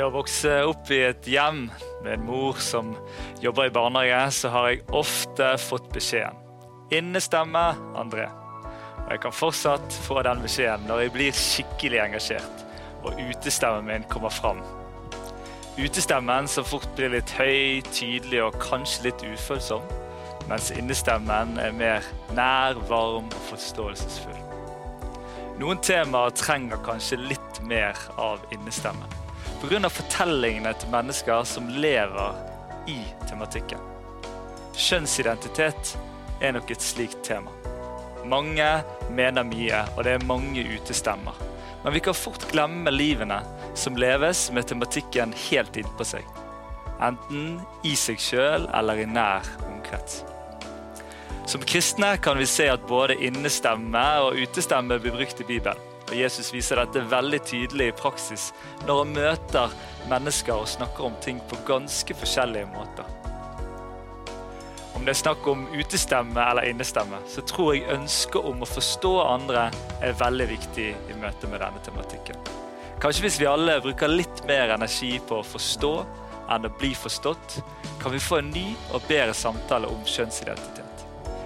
Ved å vokse opp i et hjem med en mor som jobber i barnehage, så har jeg ofte fått beskjeden innestemme André. Og jeg kan fortsatt få den beskjeden når jeg blir skikkelig engasjert og utestemmen min kommer fram. Utestemmen som fort blir litt høy, tydelig og kanskje litt ufølsom, mens innestemmen er mer nær, varm og forståelsesfull. Noen temaer trenger kanskje litt mer av innestemmen pga. fortellingene til mennesker som lever i tematikken. Kjønnsidentitet er nok et slikt tema. Mange mener mye, og det er mange utestemmer. Men vi kan fort glemme livene som leves med tematikken helt innpå seg. Enten i seg sjøl eller i nær omkrets. Som kristne kan vi se at både innestemme og utestemme blir brukt i Bibelen. Og Jesus viser dette veldig tydelig i praksis når han møter mennesker og snakker om ting på ganske forskjellige måter. Om det er snakk om utestemme eller innestemme, så tror jeg ønsket om å forstå andre er veldig viktig i møte med denne tematikken. Kanskje hvis vi alle bruker litt mer energi på å forstå enn å bli forstått, kan vi få en ny og bedre samtale om kjønnsidentitet.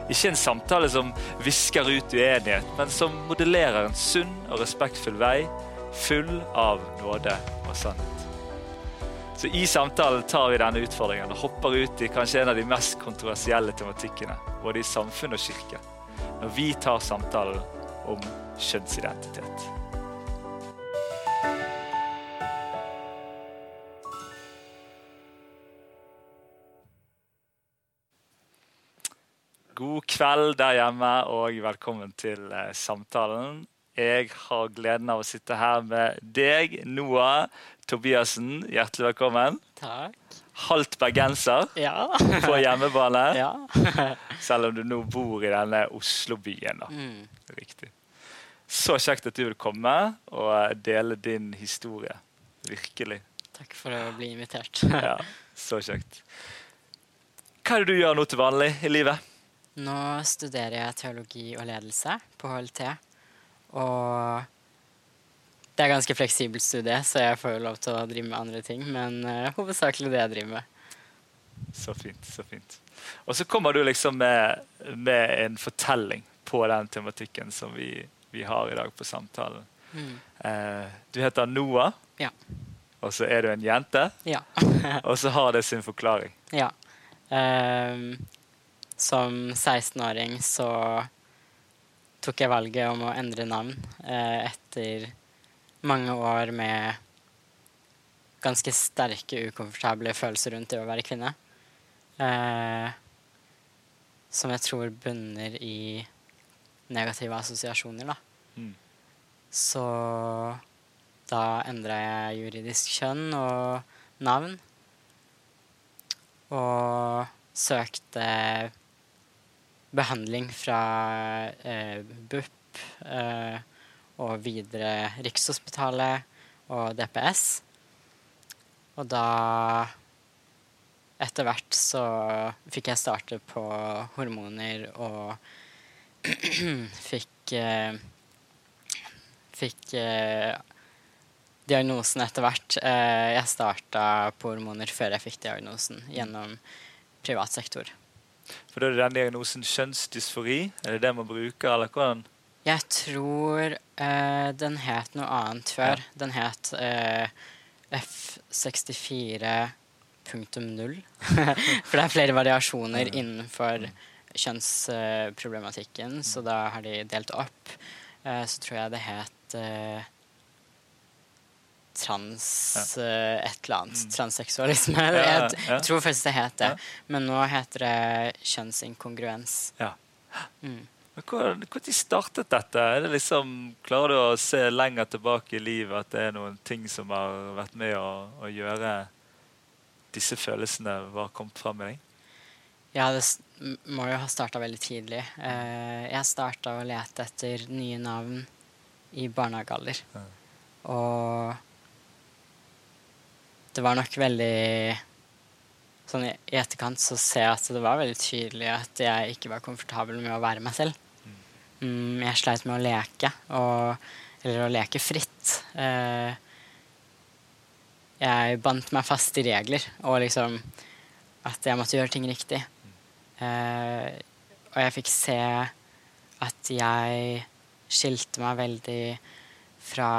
Ikke en samtale som visker ut uenighet, men som modellerer en sunn og respektfull vei, full av nåde og sannhet. Så I samtalen tar vi denne utfordringen og hopper ut i kanskje en av de mest kontroversielle tematikkene, både i samfunn og kirke, når vi tar samtalen om kjønnsidentitet. God kveld der hjemme, og velkommen til eh, samtalen. Jeg har gleden av å sitte her med deg, Noah Tobiassen. Hjertelig velkommen. Takk. Halvt bergenser Ja. på hjemmebane, ja. selv om du nå bor i denne Oslo-byen. Mm. Riktig. Så kjekt at du vil komme og dele din historie. Virkelig. Takk for å bli invitert. Ja, Så kjekt. Hva er det du gjør nå til vanlig i livet? Nå studerer jeg teologi og ledelse på HLT. Og det er ganske fleksibelt studie, så jeg får jo lov til å drive med andre ting. Men uh, hovedsakelig det jeg driver med. Så fint. så fint. Og så kommer du liksom med, med en fortelling på den tematikken som vi, vi har i dag på samtalen. Mm. Uh, du heter Noah, Ja. og så er du en jente. Ja. Og så har det sin forklaring. ja. Ehm, som 16-åring så tok jeg valget om å endre navn eh, etter mange år med ganske sterke, ukomfortable følelser rundt det å være kvinne. Eh, som jeg tror bunner i negative assosiasjoner, da. Mm. Så da endra jeg juridisk kjønn og navn. Og søkte behandling fra eh, BUP eh, og videre Rikshospitalet og DPS. Og da Etter hvert så fikk jeg starte på hormoner og fikk eh, Fikk diagnosen etter hvert. Jeg starta på hormoner før jeg fikk diagnosen gjennom privat sektor. For da er det den diagnosen kjønnsdysfori? Er det det man bruker, eller hvordan? Jeg tror eh, den het noe annet før. Den het eh, F64.0. For det er flere variasjoner innenfor kjønnsproblematikken, så da har de delt opp. Eh, så tror jeg det het eh, trans eh, et eller annet. Transseksualisme. Ja, Ja, jeg, jeg tror faktisk det het det. Men nå heter det kjønnsinkongruens. Ja. Mm. Men de startet dette? Det liksom, klarer du å se lenger tilbake i livet at det er noen ting som har vært med å, å gjøre disse følelsene var kommet fram i deg? Ja, det må jo ha starta veldig tidlig. Uh, jeg starta å lete etter nye navn i barnehagealder. Og det var nok veldig Sånn i etterkant så ser jeg at det var veldig tydelig at jeg ikke var komfortabel med å være meg selv. Mm, jeg sleit med å leke, og, eller å leke fritt. Eh, jeg bandt meg fast i regler, og liksom at jeg måtte gjøre ting riktig. Eh, og jeg fikk se at jeg skilte meg veldig fra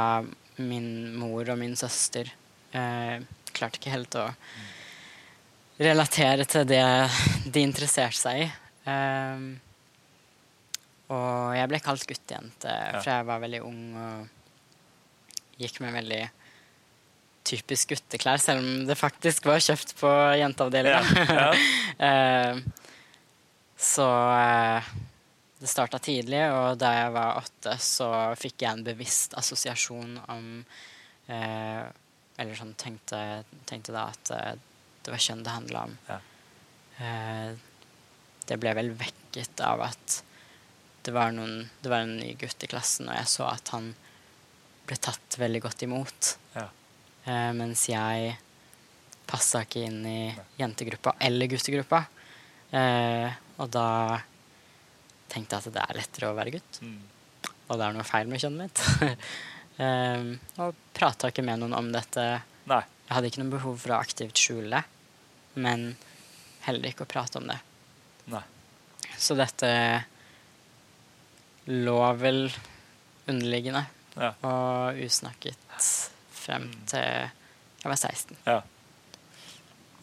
min mor og min søster. Eh, klarte ikke helt å relatere til det de interesserte seg i. Um, og jeg ble kalt guttejente Ja. fra jeg var veldig ung og gikk med veldig typisk gutteklær, selv om det faktisk var kjøpt på jenteavdelinga. Ja, Eh, så uh, det starta tidlig, og da jeg var åtte, så fikk jeg en bevisst assosiasjon om eh, Eller sånn tenkte, tenkte da at eh, det var kjønn det handla om. Ja. Eh, det ble vel vekket av at det var, noen, det var en ny gutt i klassen, og jeg så at han ble tatt veldig godt imot. Ja. Eh, mens jeg passa ikke inn i jentegruppa eller guttegruppa. Eh, og da tenkte jeg at det er lettere å være gutt. Mm. Og det er noe feil med kjønnet mitt. eh, og prata ikke med noen om dette. Nei. Jeg hadde ikke noe behov for å aktivt skjule det, men heller ikke å prate om det. Nei. Så dette lå vel underliggende Ja. og usnakket frem til jeg var 16. ja.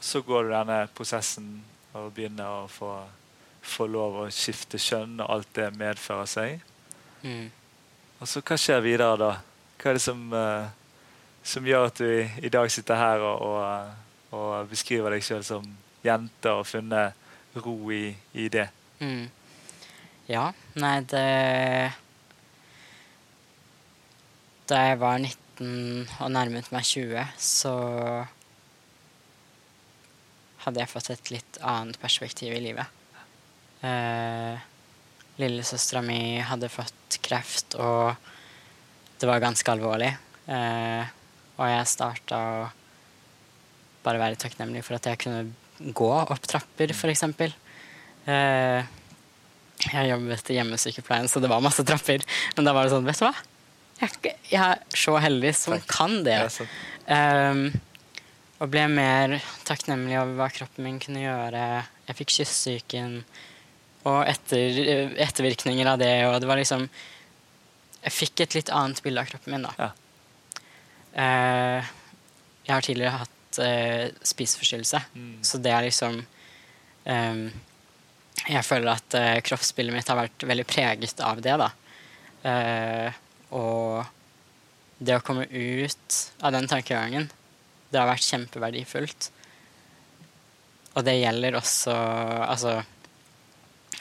Så går du denne prosessen og begynner å få, få lov å skifte kjønn og alt det medfører seg. Mm. Og så hva skjer videre da? Hva er det som, eh, som gjør at du i, dag sitter her og, og, og beskriver deg sjøl som jente og funnet ro i, i det? Mm. Ja, nei, det Da jeg var 19 og nærmet meg 20, så hadde jeg fått et litt annet perspektiv i livet. Eh, Lillesøstera mi hadde fått kreft, og det var ganske alvorlig. Eh, og jeg starta å bare være takknemlig for at jeg kunne gå opp trapper, f.eks. Eh, jeg jobbet i hjemmesykepleien, så det var masse trapper. Men da var det sånn, vet du hva? Jeg, er så heldig som Takk. kan det. Ehm, og ble mer takknemlig over hva kroppen min kunne gjøre. Jeg fikk kyssyken og etter, ettervirkninger av det, og det var liksom Jeg fikk et litt annet bilde av kroppen min, da. Ja. Eh, jeg har tidligere hatt uh, spiseforstyrrelse, Mm. så det er liksom ehm, Jeg føler at eh, kroppsbildet mitt har vært veldig preget av det, da. Eh, og det å komme ut av den tankegangen, det har vært kjempeverdifullt. Og det gjelder også Altså,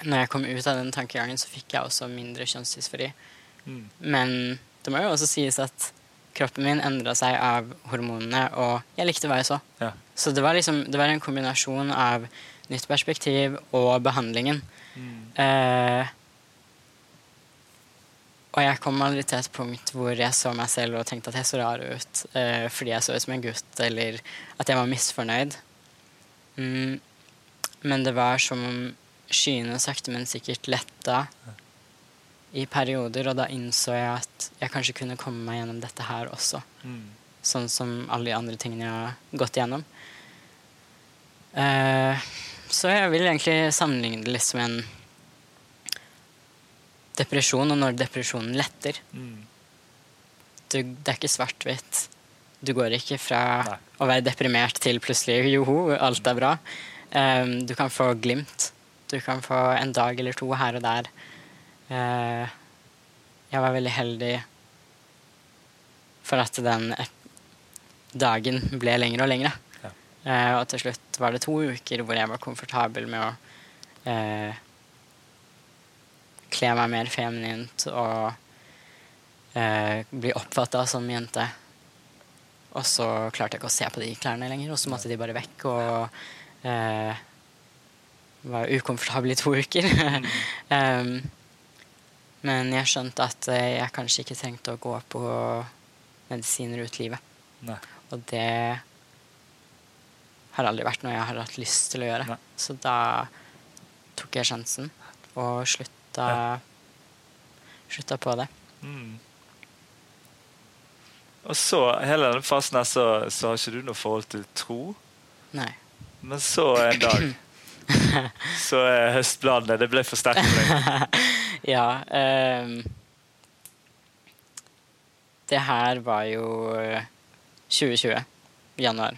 når jeg kom ut av den tankegangen, så fikk jeg også mindre kjønnsdysfori. Mm. Men det må jo også sies at kroppen min endra seg av hormonene, og jeg likte hva jeg så. Ja. Så det var liksom Det var en kombinasjon av nytt perspektiv og behandlingen. Mm. Eh, og jeg kom aldri til et punkt hvor jeg så meg selv og tenkte at jeg så rar ut eh, fordi jeg så ut som en gutt, eller at jeg var misfornøyd. Mm, men det var som om skyene sakte, men sikkert letta i perioder, og da innså jeg at jeg kanskje kunne komme meg gjennom dette her også. Mm. Sånn som alle de andre tingene jeg har gått gjennom. Eh, så jeg vil egentlig sammenligne det litt som en depresjon, og når depresjonen letter. Mm. Du, det er ikke svart-hvitt. Du går ikke fra Nei. å være deprimert til plutselig joho, alt er bra. Um, du kan få glimt. Du kan få en dag eller to her og der. Eh, jeg var veldig heldig for at den dagen ble lengre og lengre. Ja. Eh, og til slutt var det to uker hvor jeg var komfortabel med å eh, kle meg mer feminint og eh, bli oppfatta som jente. Og så klarte jeg ikke å se på de klærne lenger, og så måtte de bare vekk. Og eh, var ukomfortabel i to uker. um, men jeg skjønte at eh, jeg kanskje ikke trengte å gå på medisiner ut livet. Nei. Og det har aldri vært noe jeg har hatt lyst til å gjøre. Nei. Så da tok jeg sjansen og slutta, slutta på det. Mm. Og så, hele denne fasen her, så, så har ikke du noe forhold til tro. Nei. Men så en dag så er høstbladene Det ble for sterkt for deg. ja. ehm, det her var jo 2020, januar.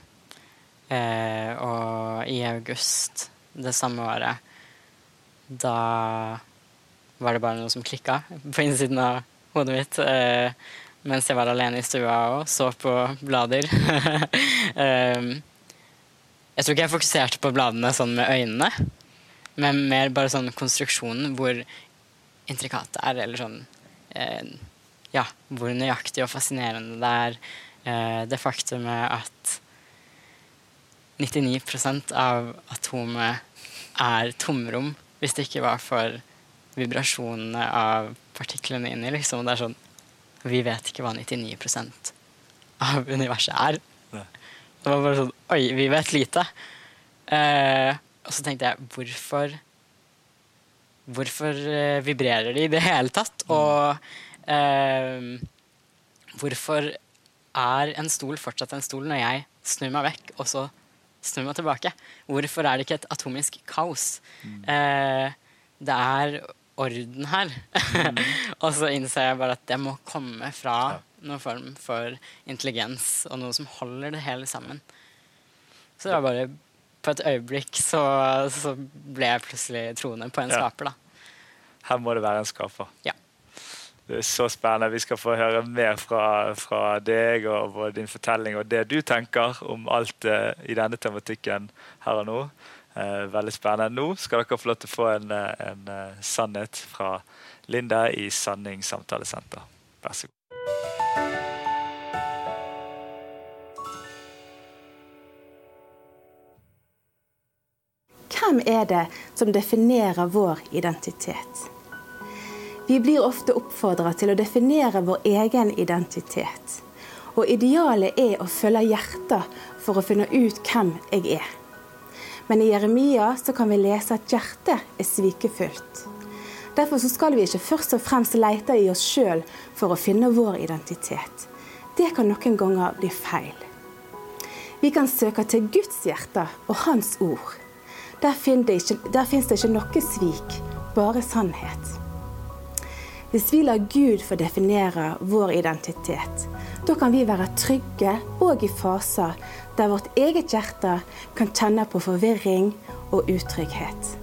Eh, og i august det samme året, da var det bare noe som klikka på innsiden av hodet mitt. Eh, mens jeg var alene i stua og så på blader. Ehm, jeg tror ikke jeg fokuserte på bladene sånn med øynene, men mer bare sånn konstruksjonen, hvor intrikat det er, eller sånn eh, Ja, hvor nøyaktig og fascinerende det er. Eh, det faktumet at 99% av atomet er tomrom, hvis det ikke var for vibrasjonene av partiklene inni. Liksom. Det er sånn Vi vet ikke hva 99% av universet er. Det var bare sånn Oi, vi vet lite. Eh, og så tenkte jeg hvorfor Hvorfor eh, vibrerer de i det hele tatt? Og eh, hvorfor er en stol fortsatt en stol når jeg snur meg vekk, og så snur meg tilbake? Hvorfor er det ikke et atomisk kaos? Eh, det er orden her. og så innser jeg bare at det må komme fra noen form for intelligens og noe som holder det hele sammen. Så det var bare på et øyeblikk så, så ble jeg plutselig troende på en Ja. skaper, da. Her må det være en skaper. Ja. Det er så spennende. Vi skal få høre mer fra, fra deg og og din fortelling og det du tenker om alt uh, i denne tematikken her og nå. Uh, veldig spennende. Nå skal dere få lov til å få en, eh, en uh, sannhet fra Linda i Sanning samtalesenter. Vær så god. Hvem er det som definerer vår identitet? Vi blir ofte oppfordret til å definere vår egen identitet. Og idealet er å følge hjertet for å finne ut hvem jeg er. Men i Jeremia så kan vi lese at hjertet er svikefullt. Derfor så skal vi ikke først og fremst lete i oss sjøl for å finne vår identitet. Det kan noen ganger bli feil. Vi kan søke til Guds hjerte og Hans ord. Der, finnes det det ikke noe svik, bare sannhet. Hvis vi lar Gud få definere vår identitet, da kan vi være trygge òg i faser der vårt eget hjerte kan kjenne på forvirring og utrygghet.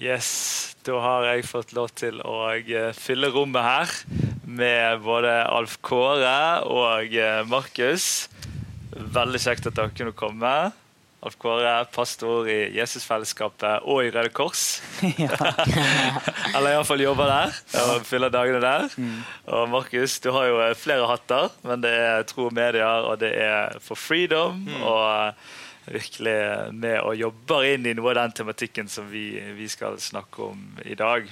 Yes, da har jeg fått lov til å eh, fylle rommet her med både Alf Kåre og eh, Markus. Veldig kjekt at dere kunne komme. Alf Kåre, pastor i Jesusfellesskapet og i Røde Kors. Eller iallfall jobber der og fyller dagene der. Og Markus, du har jo eh, flere hatter, men det er Tro og Medier, og det er For Freedom. og eh, virkelig med og jobber inn i noe av den tematikken som vi, vi skal snakke om i dag.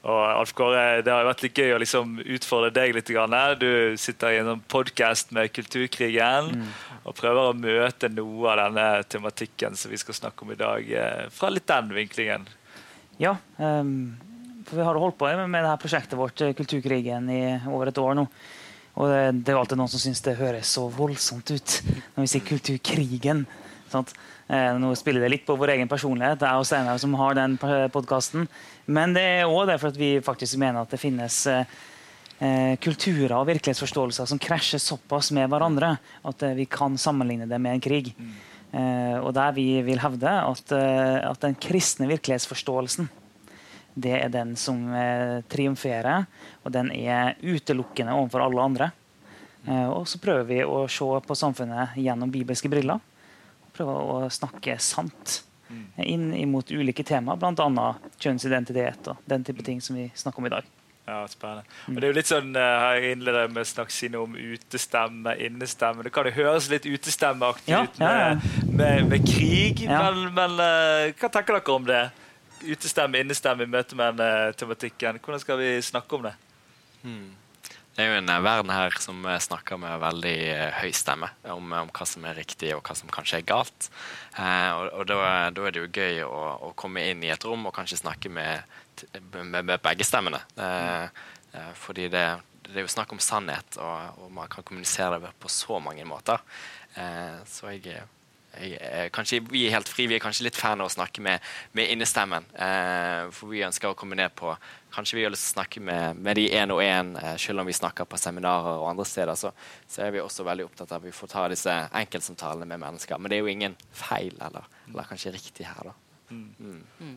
Og Alf Kåre, Det har vært litt gøy å liksom utfordre deg litt. Du sitter i en sånn podkast med Kulturkrigen og prøver å møte noe av denne tematikken som vi skal snakke om i dag, eh, fra litt den vinklingen. Ja, um, for vi har holdt på med, med det her prosjektet vårt, eh, Kulturkrigen, i over et år nå. Og det, det er alltid noen som syns det høres så voldsomt ut når vi sier Kulturkrigen. Sant? Eh, nå spiller det litt på vår egen personlighet, det er og Steinar som har den podkasten. Men det er òg derfor at vi faktisk mener at det finnes eh, eh, kulturer og virkelighetsforståelser som krasjer såpass med hverandre at vi kan sammenligne det med en krig. Og der vi vil hevde at, at den kristne virkelighetsforståelsen det er den som triumferer, og den er utelukkende overfor alle andre. Og så prøver vi å se på samfunnet gjennom bibelske briller. Og Prøve å snakke sant eh, inn imot ulike temaer, bl.a. kjønnsidentitet og den type ting som vi snakker om i dag. Ja, spennende. Og det er jo litt sånn, eh, Jeg innleder med å snakke sine om utestemme, innestemme. Det kan jo høres litt utestemmeaktig Ja, ut ja, ja. med, med, med krig, Ja. men, men eh, hva tenker dere om det? Utestemme, innestemme i møte med den tematikken. Hvordan skal vi snakke om det? Det er jo en verden her som snakker med veldig høy stemme om, om, hva som er riktig og hva som kanskje er galt. Eh, og, og da, er det jo gøy å, å, komme inn i et rom og kanskje snakke med, med, med begge stemmene. Eh, fordi det, det, er jo snakk om sannhet, og, og, man kan kommunisere det på så mange måter. Eh, så jeg, kanskje, vi er helt fri, vi er kanskje litt fan av å snakke med, med innestemmen. Eh, for vi ønsker å komme ned på Kanskje vi har lyst til å snakke med, med de én og én, eh, selv om vi snakker på seminarer og andre steder. Så, så, er vi også veldig opptatt av at vi får ta disse enkeltsamtalene med mennesker. Men det er jo ingen feil, eller, eller kanskje riktig her, da. Mm. Mm. Mm.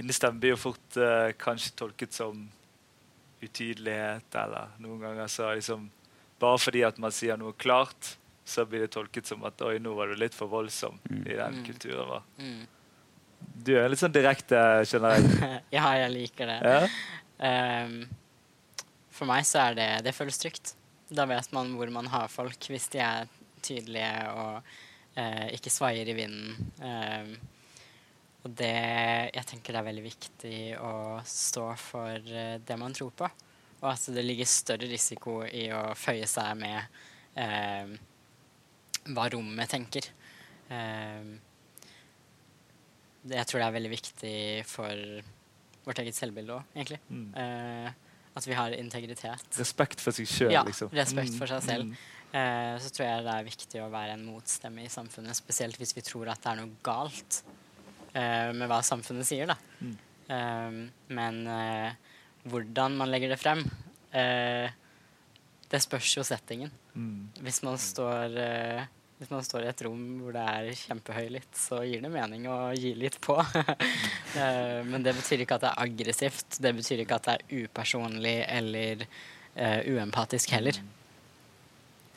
Innestemmen blir jo fort eh, kanskje tolket som utydelighet, eller noen ganger så liksom Bare fordi at man sier noe klart, så blir det tolket som at oi, nå var du litt for voldsom mm. i den mm. kulturen. Va? Mm. Du er litt sånn direkte, skjønner jeg. ja, jeg liker det. Ja? Um, for meg så er det Det føles trygt. Da vet man hvor man har folk, hvis de er tydelige og uh, ikke svaier i vinden. Um, og det Jeg tenker det er veldig viktig å stå for uh, det man tror på. Og at det ligger større risiko i å føye seg med uh, hva rommet tenker. Ehm, jeg tror det er veldig viktig for vårt eget selvbilde òg, egentlig. Mm. Eh, at vi har integritet. Respekt for seg sjøl, ja, liksom. respekt for seg selv. Mm. Eh, så tror jeg det er viktig å være en motstemme i samfunnet, spesielt hvis vi tror at det er noe galt eh, med hva samfunnet sier, da. Mm. Ehm, men hvordan man legger det frem, det spørs jo settingen. Mm. Hvis man står hvis man står i et rom hvor det er kjempehøylytt, så gir det mening å gi litt på. Eh, men det betyr ikke at det er aggressivt. Det betyr ikke at det er upersonlig eller uh, uempatisk heller.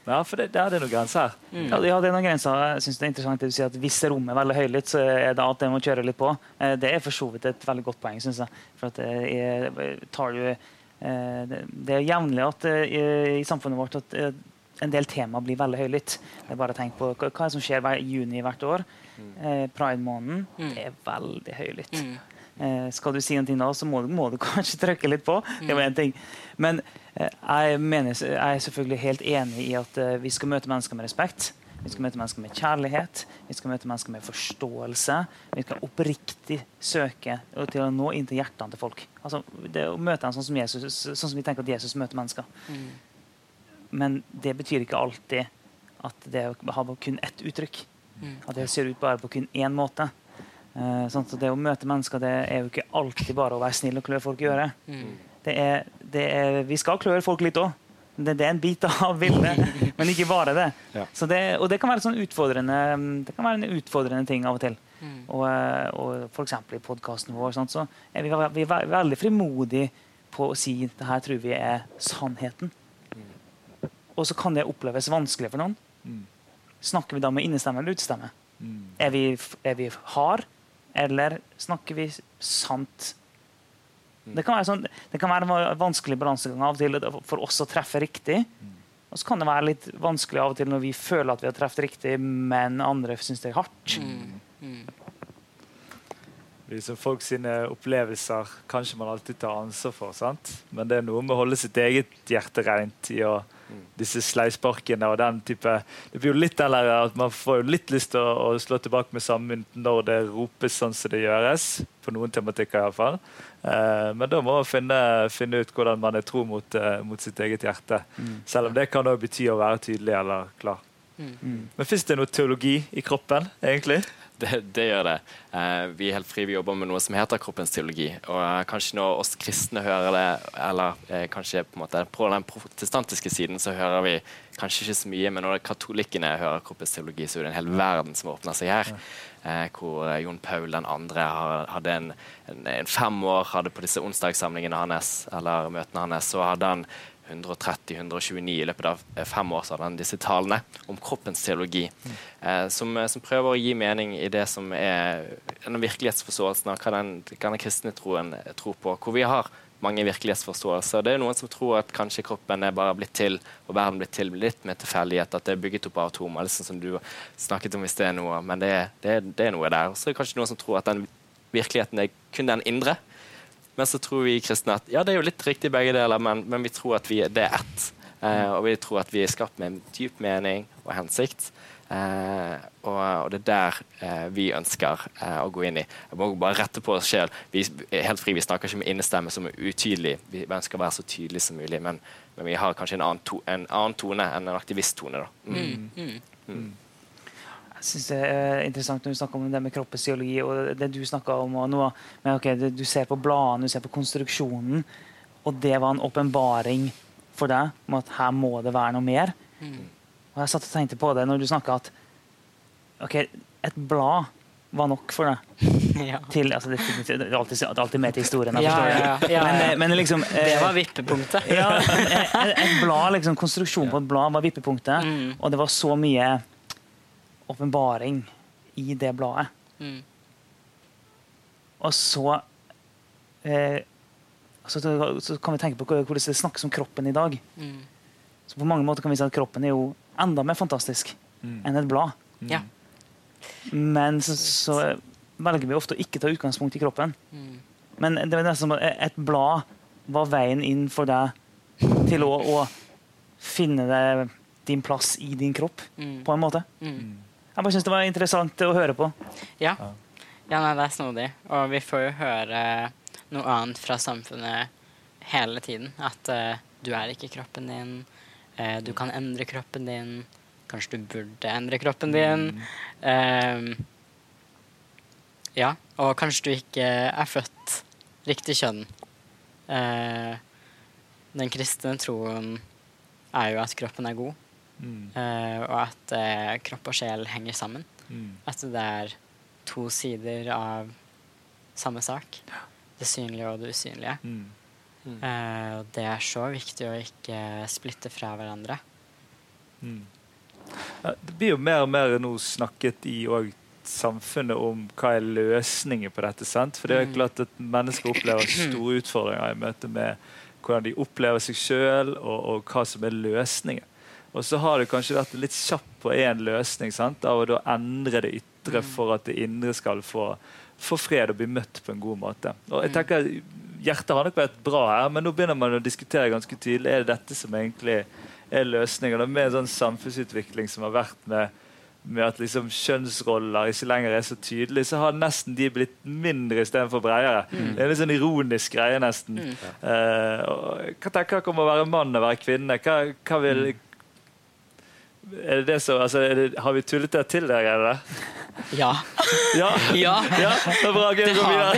Ja, for det, det er noen grenser. Mm. Ja, det er noen grenser. Jeg synes det er interessant at du sier at Hvis rommet er veldig høylytt, så er det at det må kjøre litt på. Eh, det er for så vidt et veldig godt poeng, syns jeg. For at det tar du det er jevnlig at i samfunnet vårt at en del tema blir veldig høylytt. Det er bare tenk på Hva som skjer hver juni hvert år? Mm. Eh, Pride-måneden mm. er veldig høylytt. Mm. Eh, skal du si noe nå, så må du, må du kanskje trykke litt på. Det var en ting. Men eh, jeg, mener, jeg, er selvfølgelig helt enig i at uh, vi skal møte mennesker med respekt. Vi skal møte mennesker med kjærlighet, vi skal møte mennesker med forståelse. Vi skal oppriktig søke til å nå inn til hjertene til folk. Altså, det å møte en sånn som, Jesus, sånn som vi tenker at Jesus møter mennesker. Men det betyr ikke alltid at det har kun ett uttrykk. Mm. At det ser ut bare på kun én måte. Uh, sånn det å møte mennesker det er jo ikke alltid bare å være snill og klø folk i øret. Mm. Det er, det er, vi skal klø folk litt òg. Det, det, er en bit av bildet, men ikke bare det. Ja. det. Og det kan være sånn Det kan være en utfordrende ting av og til. Mm. Og, eh, og F.eks. i podkasten vår sånn, så er vi, vi er veldig frimodige på å si det her tror vi er sannheten. Og så kan det oppleves vanskelig for noen. Mm. Snakker vi da med innestemme eller utestemme? Mm. Er, vi, er vi hard, eller snakker vi sant? Mm. Det, kan sånn, det, kan være en vanskelig balansegang av og til for oss å treffe riktig. Mm. Og så kan det være litt vanskelig av og til når vi føler at vi har truffet riktig, men andre syns det er hardt. Mm. mm. Liksom folk sine opplevelser kanskje man alltid tar ansvar for, sant? men det er noe med å holde sitt eget hjerte rent i å disse sleisparkene og den type Det blir jo litt den at Man får jo litt lyst til å, å slå tilbake med samme mynt når det ropes sånn som det gjøres. På noen tematikker iallfall. Eh, men da må man finne, finne, ut hvordan man er tro mot, eh, mot sitt eget hjerte. Mm. Selv om det kan også bety å være tydelig eller klar. Mm. mm. Men fins det noe teologi i kroppen, egentlig? Det, det, gjør det. Eh, vi er helt fri, vi jobber med noe som heter kroppens teologi. Og eh, kanskje når oss kristne hører det, eller eh, kanskje på, måte, på, den protestantiske siden, så hører vi kanskje ikke så mye, men når katolikkene hører kroppens teologi, så er det en hel verden som åpner seg her. Eh, hvor Jon Paul 2. hadde en, en, en, fem år hadde på disse onsdagssamlingene hans, eller møtene hans, så hadde han 130-129 i løpet av eh, fem år han disse talene om kroppens teologi, eh, som, eh, som, prøver å gi mening i det som er den virkelighetsforståelsen av hva den, hva den kristne troen tror på. Hvor vi har mange virkelighetsforståelser. Det er noen som tror at kanskje kroppen er bare blitt til, og verden blitt til litt med tilfeldighet, at det er bygget opp av atomer, liksom som du snakket om hvis det er noe, men det, det, det er noe der. Så er det kanskje noen som tror at den virkeligheten er kun den indre, Men så tror vi kristne at ja, det er jo litt riktig begge deler, men, men vi tror at vi, det er ett. Eh, og vi tror at vi er skapt med en dyp mening og hensikt. Eh, og, og, det er der eh, vi ønsker eh, å gå inn i. Jeg må bare rette på oss sjøl. Helt fri, vi snakker ikke med innestemme som er utydelig. Vi ønsker å være så tydelige som mulig, men, men vi har kanskje en annen, to, en annen tone enn en aktivisttone. da. Mm. Mm. mm. Jeg synes det er interessant når du snakker om det med kroppsfysiologi og det du snakka om. noe, men okay, det, Du ser på bladene, du ser på konstruksjonen, og det var en åpenbaring for deg om at her må det være noe mer. Mm. Og jeg satt og tenkte på det når du snakka at ok, et blad var nok for deg. ja. til, altså, det, det, er alltid, det, alltid, med til historien. Ja, ja, men, eh, men liksom, det var vippepunktet. ja, et, et, blad, liksom, Konstruksjonen på et blad var vippepunktet, mm. og det var så mye åpenbaring i det bladet. Mm. Og så, eh, så, så kan vi tenke på hvordan det snakkes om kroppen i dag. Mm. Så på mange måter kan vi si at kroppen er jo enda mer fantastisk mm. enn et blad. Mm. Ja. Men så, så, velger vi ofte å ikke ta utgangspunkt i kroppen. Mm. Men det er nesten som et blad var veien inn for deg til å, å finne det, din plass i din kropp, mm. på en måte. Mm. Jeg bare syns det var interessant å høre på. Ja. ja nei, det er snodig. Og vi får jo høre noe annet fra samfunnet hele tiden. At uh, du er ikke kroppen din. Uh, du kan endre kroppen din. Kanskje du burde endre kroppen din. Mm. Uh, ja, og kanskje du ikke er født riktig kjønn. den kristne troen er jo at kroppen er god. Mm. Uh, og at uh, kropp og sjel henger sammen. Mm. At det er to sider av samme sak. Det synlige og det usynlige. Mm. Uh, det er så viktig å ikke splitte fra hverandre. Mm. Ja, det blir jo mer og mer nå snakket i samfunnet om hva er løsningen på dette. sant? For det er jo klart at mennesker opplever store utfordringer i møte med hvordan de opplever seg sjøl, og, og, hva som er løsningen. Og så har det kanskje vært litt kjapp på én løsning sant? av å endre det ytre mm. for at det indre skal få, få, fred og bli møtt på en god måte. Og jeg mm. tenker Hjertet har nok vært bra her, men nå begynner man å diskutere ganske tydelig er det dette som egentlig er løsningen. Og med en sånn samfunnsutvikling som har vært med, med at liksom kjønnsroller ikke lenger er så tydelige, så har nesten de blitt mindre istedenfor bredere. Mm. Det er en sånn ironisk greie, nesten. Mm. Uh, hva tenker dere om å være mann og være kvinne? Hva, hva vil, mm er det det som, altså, det, har vi tullet det til der? eller? Ja. Ja, ja. ja det er bra. Gøy å gå videre.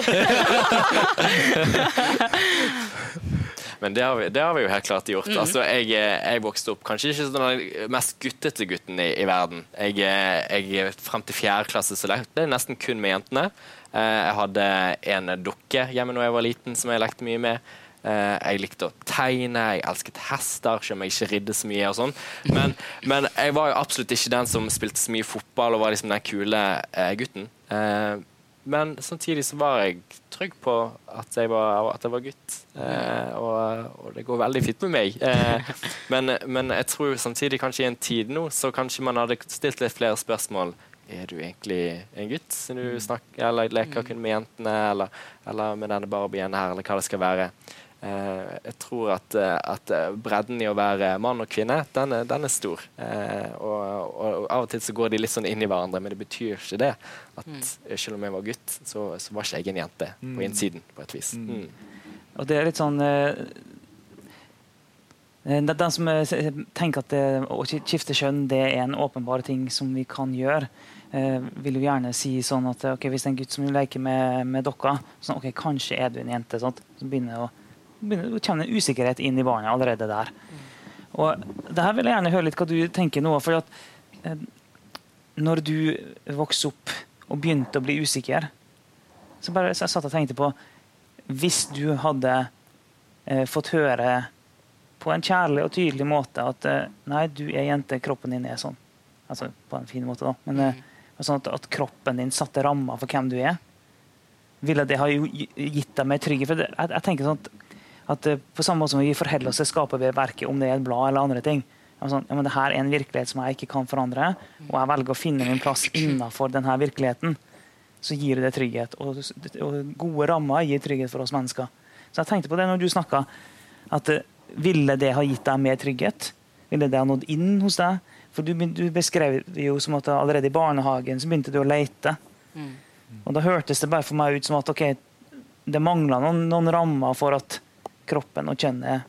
Men det har, vi, det har, vi, jo helt klart gjort. Mm -hmm. altså, jeg, jeg, vokste opp kanskje ikke som den mest guttete gutten i, i verden. Jeg, jeg, Frem til fjerde klasse så lekte jeg nesten kun med jentene. Eh, jeg hadde en dukke hjemme da jeg var liten som jeg lekte mye med. Uh, jeg likte å tegne, jeg elsket hester, selv om jeg ikke ridde så mye. og sånn. Men, men, jeg var jo absolutt ikke den som spilte så mye fotball og var liksom den kule uh, gutten. Uh, men samtidig så var jeg trygg på at jeg var, at jeg var gutt. Og, og, det går veldig fint med meg. Men, men, jeg tror samtidig kanskje i en tid nå så kanskje man hadde stilt litt flere spørsmål er du egentlig en gutt siden du mm. snakker, eller leker kun med jentene, eller, eller med denne barbien her, eller hva det skal være. Eh, jeg tror at, eh, at, eh, bredden i å være mann og kvinne, den er, den er stor. Og, og, Av og til så går de litt sånn inn i hverandre, men det betyr ikke det. At mm. Selv om jeg var gutt, så, så var ikke jeg en jente mm. på innsiden. på et vis. Mm. mm. Og det er litt sånn Den som tenker at det, å skifte kjønn det er en åpenbar ting som vi kan gjøre, vil jo gjerne si sånn at okay, hvis det er en gutt som leker med, med dokka, sånn, ok, kanskje er du en jente. Sånn, så begynner å kommer det usikkerhet inn i barnet allerede der. Og det her vil jeg gjerne høre litt hva du tenker nå. for at eh, Når du vokste opp og begynte å bli usikker, så bare så jeg satt og tenkte på Hvis du hadde eh, fått høre på en kjærlig og tydelig måte at eh, nei, du er jente, kroppen din er sånn. Altså på en fin måte, da. Men eh, sånn at, at, kroppen din satte rammer for hvem du er. Ville det ha gitt deg mer trygghet? For jeg, jeg tenker sånn at at uh, På samme måte som vi forholder oss til skaperverket, om det er et blad eller andre ting. Sånn, ja, men det her er en virkelighet som jeg ikke kan forandre, og jeg velger å finne min plass innenfor denne virkeligheten. så gir det trygghet. Og, og, gode rammer gir trygghet for oss mennesker. Så jeg tenkte på det når du snakka, at eh, ville det ha gitt deg mer trygghet? Ville det ha nådd inn hos deg? For du, du beskrev det jo som at allerede i barnehagen så begynte du å leite. Mm. Og da hørtes det bare for meg ut som at ok, det mangla noen, noen, rammer for at kroppen og kjønnet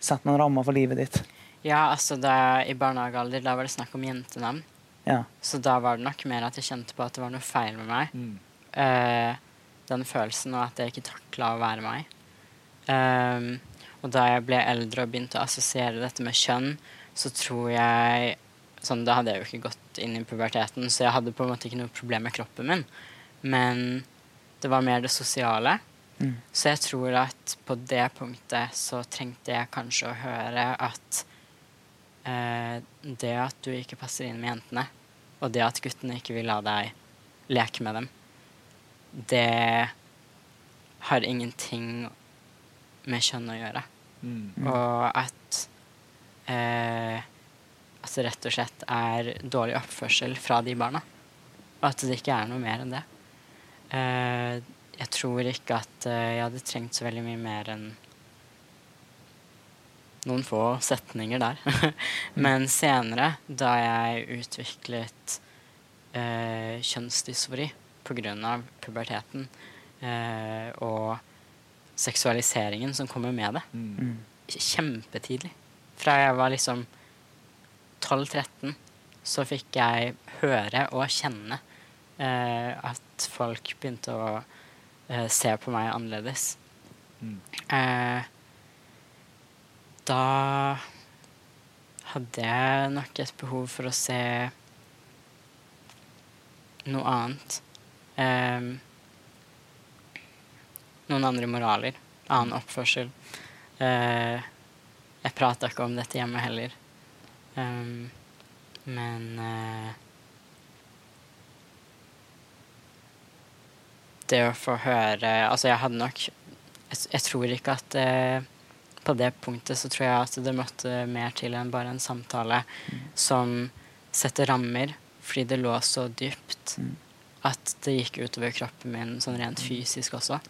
setter noen rammer for livet ditt. Ja, altså da, I barnehagealder da var det snakk om jentenavn. Ja. Så da var det nok mer at jeg kjente på at det var noe feil med meg. Mm. Uh, den følelsen og at jeg ikke takla å være meg. Um, og da jeg ble eldre og begynte å assosiere dette med kjønn, så tror jeg sånn, Da hadde jeg jo ikke gått inn i puberteten, så jeg hadde på en måte ikke noe problem med kroppen min. Men det var mer det sosiale. Mm. Så jeg tror at på det punktet så trengte jeg kanskje å høre at eh, det at du ikke passer inn med jentene, og det at guttene ikke vil la deg leke med dem, det har ingenting med kjønn å gjøre. Mm. Og at eh, at det rett og slett er dårlig oppførsel fra de barna. Og at det ikke er noe mer enn det. Eh, jeg tror ikke at eh, jeg hadde trengt så veldig mye mer enn noen få setninger der. Men senere, da jeg utviklet eh, kjønnsdysfori pga. puberteten eh, og seksualiseringen som kommer med det, mm. kjempetidlig Fra jeg var liksom 12-13, så fikk jeg høre og kjenne eh, at folk begynte å eh, se på meg annerledes. Mm. Eh, da hadde jeg nok et behov for å se noe annet. Um, noen andre moraler. Annen oppførsel. Uh, jeg prata ikke om dette hjemme heller. Men Det å få høre Altså, jeg hadde nok Jeg, jeg tror ikke at eh, på det punktet så tror jeg at det måtte mer til enn bare en samtale mm. som setter rammer, fordi det lå så dypt mm. at det gikk utover kroppen min sånn rent fysisk også.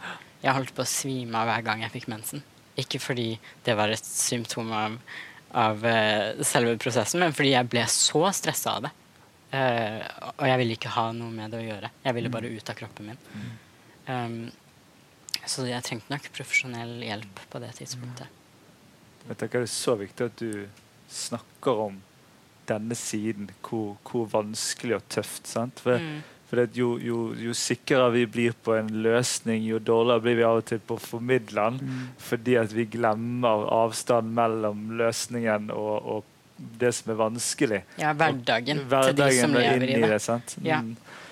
Jeg holdt på å svime av hver gang jeg fikk mensen. Ikke fordi det var et symptom av, av uh, selve prosessen, men fordi jeg ble så stressa av det. Uh, og jeg ville ikke ha noe med det å gjøre. Jeg ville bare ut av kroppen min. Um, så jeg trengte nok profesjonell hjelp på det tidspunktet. Jeg tenker Det er så viktig at du snakker om denne siden, hvor, hvor vanskelig og tøft. sant? For, mm. for jo, jo, jo, sikrere vi blir på en løsning, jo dårligere blir vi av og til på å formidle den. Mm. Fordi at vi glemmer avstand mellom løsningen og, og, det som er vanskelig. Ja, hverdagen, og, hverdagen til de som lever i det. det sant? Ja.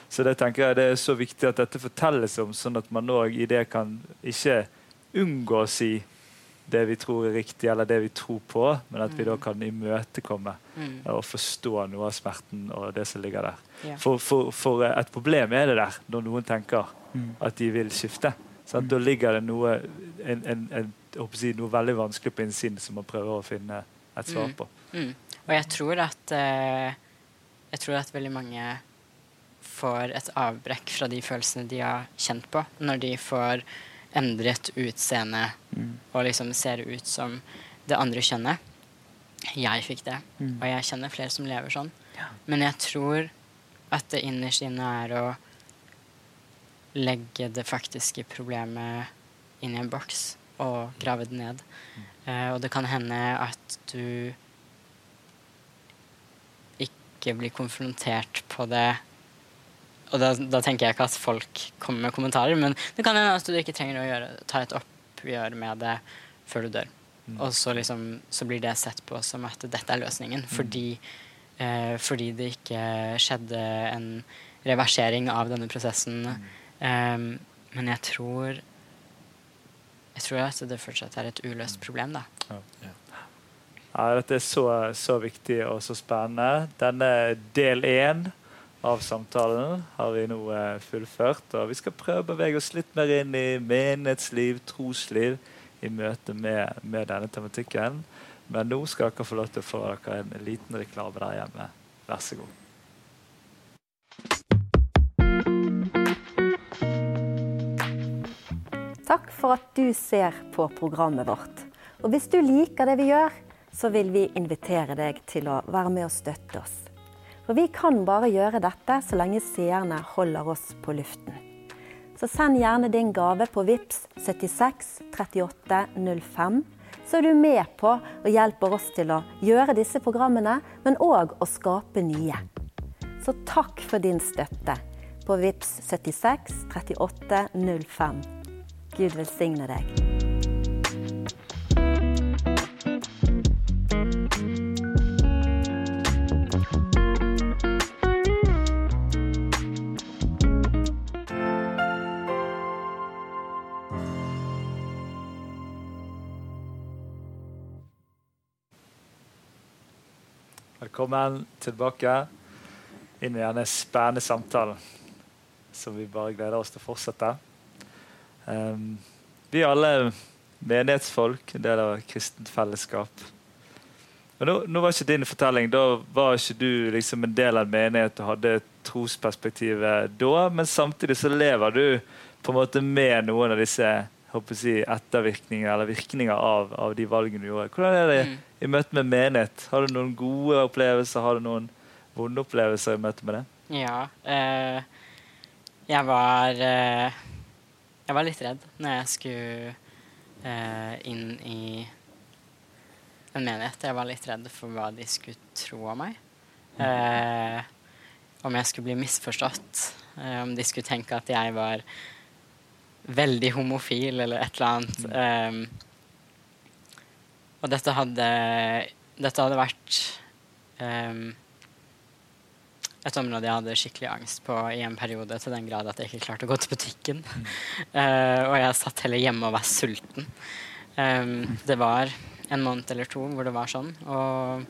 Så det tenker jeg det er så viktig at dette fortelles om, sånn at man òg i det kan ikke unngå å si det vi tror er riktig, eller det vi tror på, men at vi da mm. kan imøtekomme mm. og forstå noe av smerten og det som ligger der. Ja. For, for, for, et problem er det der når noen tenker mm. at de vil skifte. Sånn, mm. Da ligger det noe, en, en, en, si, noe veldig vanskelig på innsiden som man prøver å finne et svar mm. på. Mm. Og jeg tror at uh, jeg tror at veldig mange får et avbrekk fra de følelsene de har kjent på, når de får endret utseende mm. og liksom ser ut som det andre kjønnet. Jeg fikk det, mm. og jeg kjenner flere som lever sånn. Ja. Men jeg tror at det innerst inne er å legge det faktiske problemet inn i en boks og grave det ned. Mm. Uh, og det kan hende at du ikke blir konfrontert på det og da, da, tenker jeg ikke at folk kommer med kommentarer, men det kan hende at du ikke trenger å gjøre, ta et oppgjør med det før du dør. Mm. Og så, liksom, så, blir det sett på som at dette er løsningen, mm. fordi, eh, fordi, det ikke skjedde en reversering av denne prosessen. Mm. Um, men jeg tror jeg tror at det fortsatt er et uløst problem, da. Ja. Ja, dette er så, så viktig og så spennende. Denne del én av samtalen har vi nå eh, fullført. Og vi skal prøve å bevege oss litt mer inn i menighetsliv, trosliv, i møte med, med, denne tematikken. Men nå skal dere få lov til å få dere en liten reklame der hjemme. Vær så god. Takk for at du ser på programmet vårt. Og hvis du liker det vi gjør, så vil vi invitere deg til å være med og støtte oss. For vi kan bare gjøre dette så lenge seerne holder oss på luften. Så send gjerne din gave på VIPS 76 38 05. Så er du med på og hjelper oss til å gjøre disse programmene, men òg å skape nye. Så takk for din støtte på VIPS 76 38 05. Gud velsigne deg. Velkommen tilbake inn i denne spennende samtalen som vi bare gleder oss til å fortsette. Um, vi er alle menighetsfolk, en del av kristent fellesskap. Men nå, nå var ikke din fortelling, Da var ikke du liksom en del av en menighet og hadde trosperspektivet da, men samtidig så lever du på en måte med noen av disse å si, ettervirkninger eller virkninger av, av de valgene du gjorde. Hvordan er det Mm. i møte med menighet? Har du noen gode opplevelser? Har du noen vonde opplevelser i møte med det? Ja. Eh, jeg var eh, Jeg var litt redd når jeg skulle eh, inn i en menighet. Jeg var litt redd for hva de skulle tro om meg. Eh, om jeg skulle bli misforstått. Eh, om de skulle tenke at jeg var veldig homofil eller et eller annet. Um, og dette hadde Dette hadde vært um, et område jeg hadde skikkelig angst på i en periode, til den grad at jeg ikke klarte å gå til butikken. uh, og jeg satt heller hjemme og var sulten. Um, det var en måned eller to hvor det var sånn, og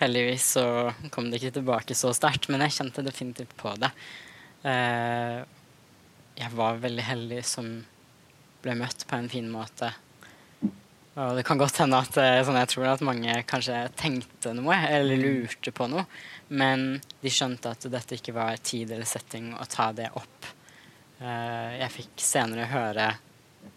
heldigvis så kom det ikke tilbake så sterkt, men jeg kjente definitivt på det. Eh, jeg var veldig heldig som ble møtt på en fin måte. Og det kan godt hende at eh, sånn, jeg tror at mange kanskje tenkte noe, eller lurte på noe. Men de skjønte at dette ikke var tid eller setting å ta det opp. Eh, jeg fikk senere høre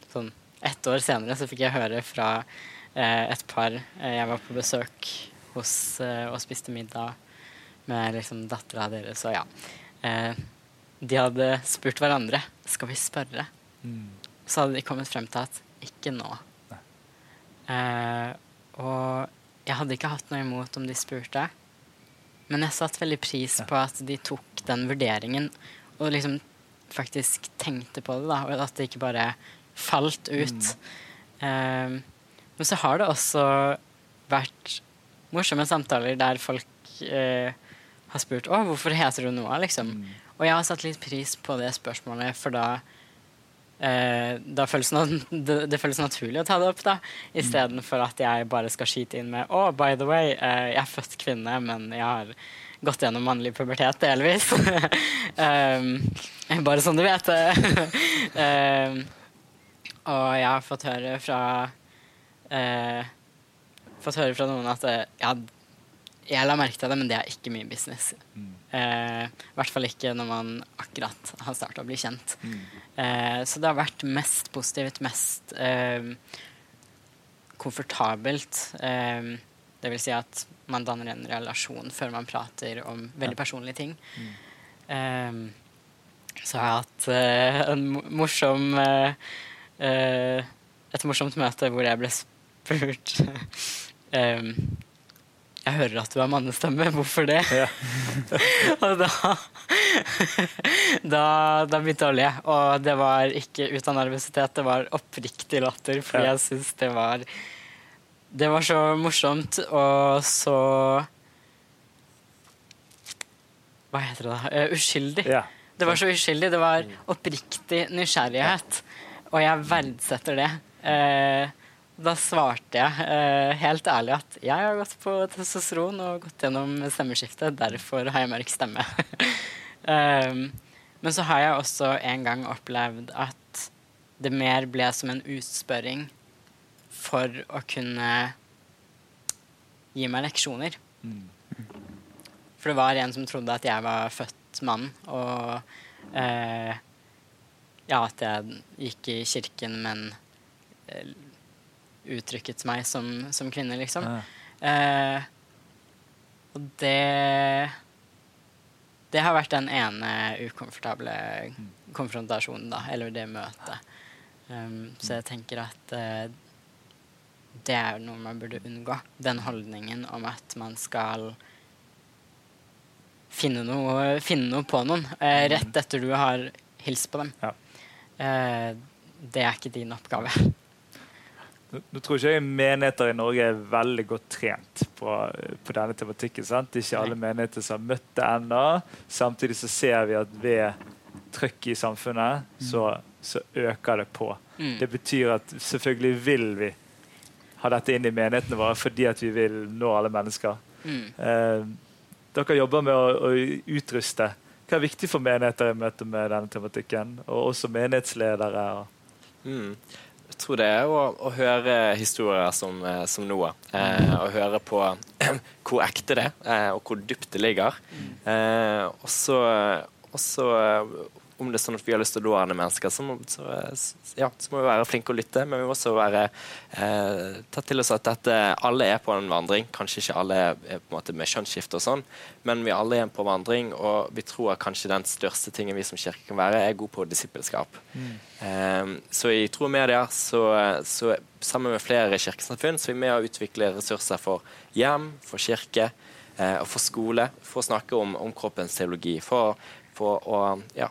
sånn ett år senere så fikk jeg høre fra eh, et par Jeg var på besøk hos og spiste middag med liksom dattera deres, og ja. De hadde spurt hverandre skal vi spørre. Så hadde de kommet frem til at ikke nå. Eh, og jeg hadde ikke hatt noe imot om de spurte. Men jeg satte veldig pris på at de tok den vurderingen og liksom faktisk tenkte på det, da, og at det ikke bare falt ut. Eh, men så har det også vært morsomme samtaler der folk eh, har spurt å, hvorfor heter du Noah, liksom. Og jeg har satt litt pris på det spørsmålet, for da eh, da føles det, det, det føles naturlig å ta det opp, da. Istedenfor at jeg bare skal skyte inn med oh, by the way, eh, jeg er født kvinne, men jeg har gått gjennom mannlig pubertet delvis. um, bare sånn du vet det. um, og jeg har fått høre fra uh, Fått høre fra noen at eh, ja, jeg la merke til det, men det er ikke min business. Eh, I hvert fall ikke når man akkurat har starta å bli kjent. Eh, så det har vært mest positivt, mest eh, komfortabelt. Eh, det vil si at man danner en relasjon før man prater om veldig personlige ting. Eh, så har jeg hatt eh, en morsom Et morsomt møte hvor jeg ble spurt eh, Jeg hører at du har mannestemme, hvorfor det? og da, da Da begynte jeg å le. Og det var ikke ut av nervøsitet, det var oppriktig latter, fordi Ja. jeg syns det var Det var så morsomt og så Hva heter det da? Eh, uskyldig. Ja. Det var så uskyldig. Det var oppriktig nysgjerrighet. Og jeg verdsetter det. Eh, da svarte jeg eh, helt ærlig at jeg har gått på testosteron og gått gjennom stemmeskiftet, derfor har jeg mørk stemme. um, men så har jeg også en gang opplevd at det mer ble som en utspørring for å kunne gi meg leksjoner. For det var en som trodde at jeg var født mann, og eh, ja, at jeg gikk i kirken, men eh, uttrykket meg som, som kvinne, liksom. Ja. Eh, og det Det har vært den ene ukomfortable konfrontasjonen, da, eller det møtet. Um, så jeg tenker at eh, det er noe man burde unngå. Den holdningen om at man skal finne noe, finne noe på noen eh, rett etter du har hilst på dem. Ja. Eh, det er ikke din oppgave. Nå, tror ikke jeg menigheter i Norge er veldig godt trent på, på denne tematikken. sant? Det ikke alle menigheter som har møtt det ennå. Samtidig så ser vi at ved trykket i samfunnet, så, så øker det på. Mm. Det betyr at selvfølgelig vil vi ha dette inn i menighetene våre fordi at vi vil nå alle mennesker. Mm. Eh, dere jobber med å, å utruste. Hva er viktig for menigheter i møte med denne tematikken? Og også menighetsledere. Og, Mm. Tror det er å, å høre historier som, eh, som Noah. Eh, og høre på hvor ekte det er, eh, og hvor dypt det ligger. Eh, og så om det er sånn at vi har lyst til å nå andre mennesker, så må, så, ja, så må vi være flinke å lytte. Men vi må også være eh, ta til oss at dette, alle er på en vandring. Kanskje ikke alle er på en måte med kjønnsskifte og sånn, men vi alle er på vandring, og vi tror at kanskje den største tingen vi som kirke kan være, er god på disippelskap. Eh, så i Tro og Media, så, så sammen med flere kirkesamfunn, så er vi med å utvikle ressurser for hjem, for kirke eh, og for skole, for å snakke om, om kroppens teologi. For, for å ja,